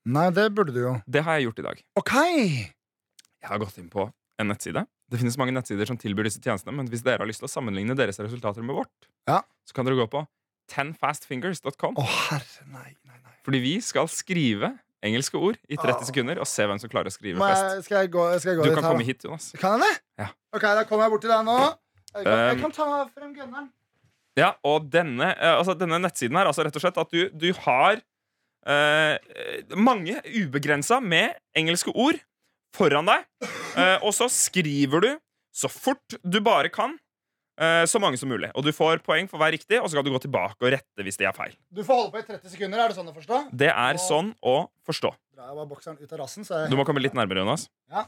Nei, det burde du jo. Det har jeg gjort i dag. OK! Jeg har gått inn på en nettside. Det finnes mange nettsider som tilbyr disse tjenestene, men hvis dere har lyst til å sammenligne deres resultater med vårt, Ja. så kan dere gå på tenfastfingers.com. Å, herre, nei, nei, nei. Fordi vi skal skrive engelske ord i 30 Åh. sekunder og se hvem som klarer å skrive flest. skal jeg gå, skal jeg gå Du kan her, komme hit, Jonas. Kan jeg det? Ja. Ok, da kommer jeg bort til deg nå. Jeg kan, jeg Um, kan ta frem gunneren. Ja, og denne, eh, altså denne nettsiden her, altså rett og slett at du, du har eh, mange ubegrensa med engelske ord foran deg, eh, og så skriver du så fort du bare kan, eh, så mange som mulig. Og du får poeng for hver riktig, og så kan du gå tilbake og rette hvis de er feil. Du får holde på i 30 sekunder. Er det sånn å forstå? Det er sånn å forstå. Rassen, så jeg Du må komme litt nærmere, Jonas. Er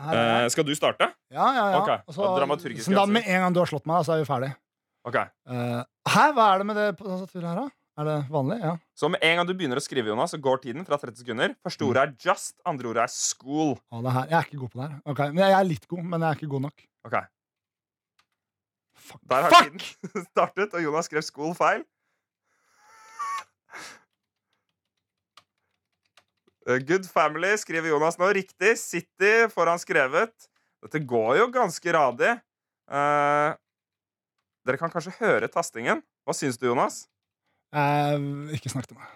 Eh, skal du starte? Ja, ja, ja. Okay. Også, Og så da med en gang du har slått meg, så er vi ferdig. Ok Uh, hæ, hva er det med det på tastaturet her, da? Er det vanlig? Ja. Så med en gang du begynner å skrive, Jonas, så går tiden fra 30 sekunder. Første ordet er just, andre ordet er school. Å, det her. Jeg er ikke god på det her. Okay. men Jeg er litt god, men jeg er ikke god nok. Ok Fuck! Der har Fuck! tiden startet, og Jonas skrev school feil. Eh, Good family skriver Jonas nå. Riktig. City får han skrevet. Dette går jo ganske radig. Uh, dere kan kanskje høre tastingen. Hva syns du, Jonas? Eh, ikke snakk til meg.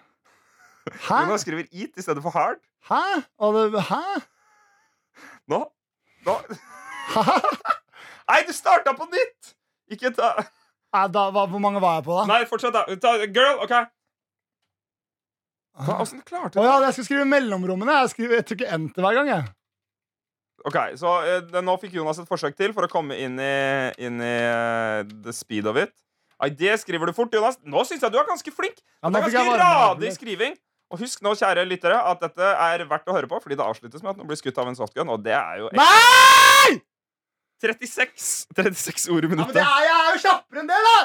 Hæ? Jonas skriver eat i stedet for hard. Hæ? Det, hæ? Nå, nå. Nei, du starta på nytt! Ikke ta Nei, da, hva, hvor mange var jeg på, da? Nei, fortsett, da. Ta, girl, OK. Hva, Åssen klarte du oh, ja, jeg skal skrive mellomrommene. Jeg, skriver, jeg trykker enter hver gang. jeg Ok, så eh, Nå fikk Jonas et forsøk til for å komme inn i, inn i uh, the speed of it. Nei, det skriver du fort, Jonas. Nå syns jeg du er ganske flink. Ja, det er ganske radig skriving. Og husk nå, kjære lyttere, at dette er verdt å høre på, fordi det avsluttes med at noen blir skutt av en softgun, og det er jo Nei! 36, 36 ord i Ja, men det er, jeg er jo kjappere enn det, da!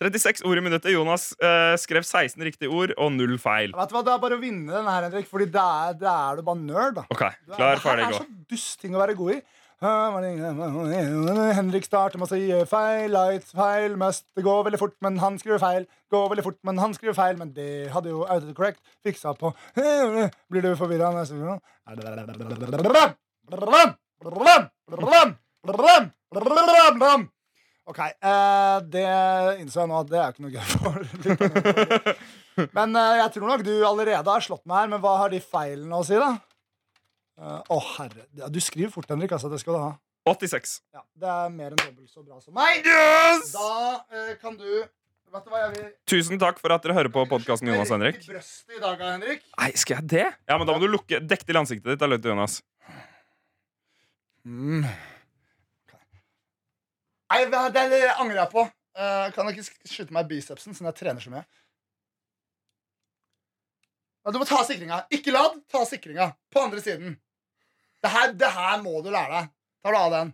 36 ord i minuttet. Jonas eh, skrev 16 riktige ord og null feil. Vet du hva, Det er bare å vinne den her, Henrik. Fordi da er, er du bare nerd, da. OK, klar, ferdig, her Det er så dust ting å være god i. Henrik starter med å si feil, lights, feil, must. Det går veldig fort, men han skriver feil. Går veldig fort, men han skriver feil. Men det hadde jo autocorrect fiksa på. Blir du forvirra? OK. eh, det innså jeg nå at det er ikke noe gøy for. Men eh, jeg tror nok du allerede har slått meg her. Men hva har de feilene å si, da? Eh, Å, herre. Ja, Du skriver fort, Henrik. Altså, det skal du ha. 86. Ja, det er mer enn dobbelt så bra som meg. Yes! Da eh, kan du Vet du hva jeg vil Tusen takk for at dere hører på podkasten Jonas og Henrik. Brøstet i dag, Henrik. Nei, skal jeg det? Ja, men Da må du lukke dekk til ansiktet ditt. Da, løy til Jonas. Mm. Nei, det, det, det angrer jeg på. Uh, kan jeg ikke sk- skyte meg i bicepsen, siden jeg trener så mye? Du må ta sikringa. Ikke ladd, ta sikringa. På andre siden. Det her, det her må du lære deg. Tar du av den.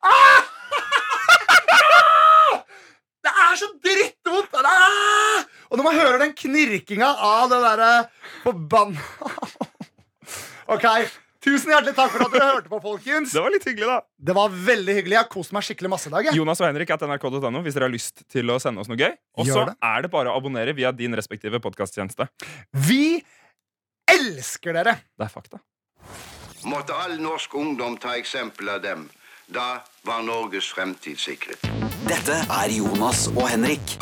Ah! Det er så drittvondt! Ah! Og når man hører den knirkinga av det derre forbanna OK. Tusen hjertelig takk for at dere hørte på, folkens. Det var litt hyggelig, da. Det var veldig hyggelig. Jeg har kost meg skikkelig masse i dag. jeg. Jonas og Henrik at nrk.no hvis dere har lyst til å sende oss noe gøy. Og så er det bare å abonnere via din respektive podkasttjeneste. Vi elsker dere! Det er fakta. Måtte all norsk ungdom ta eksempel av dem. Da var Norges fremtid sikret. Dette er Jonas og Henrik.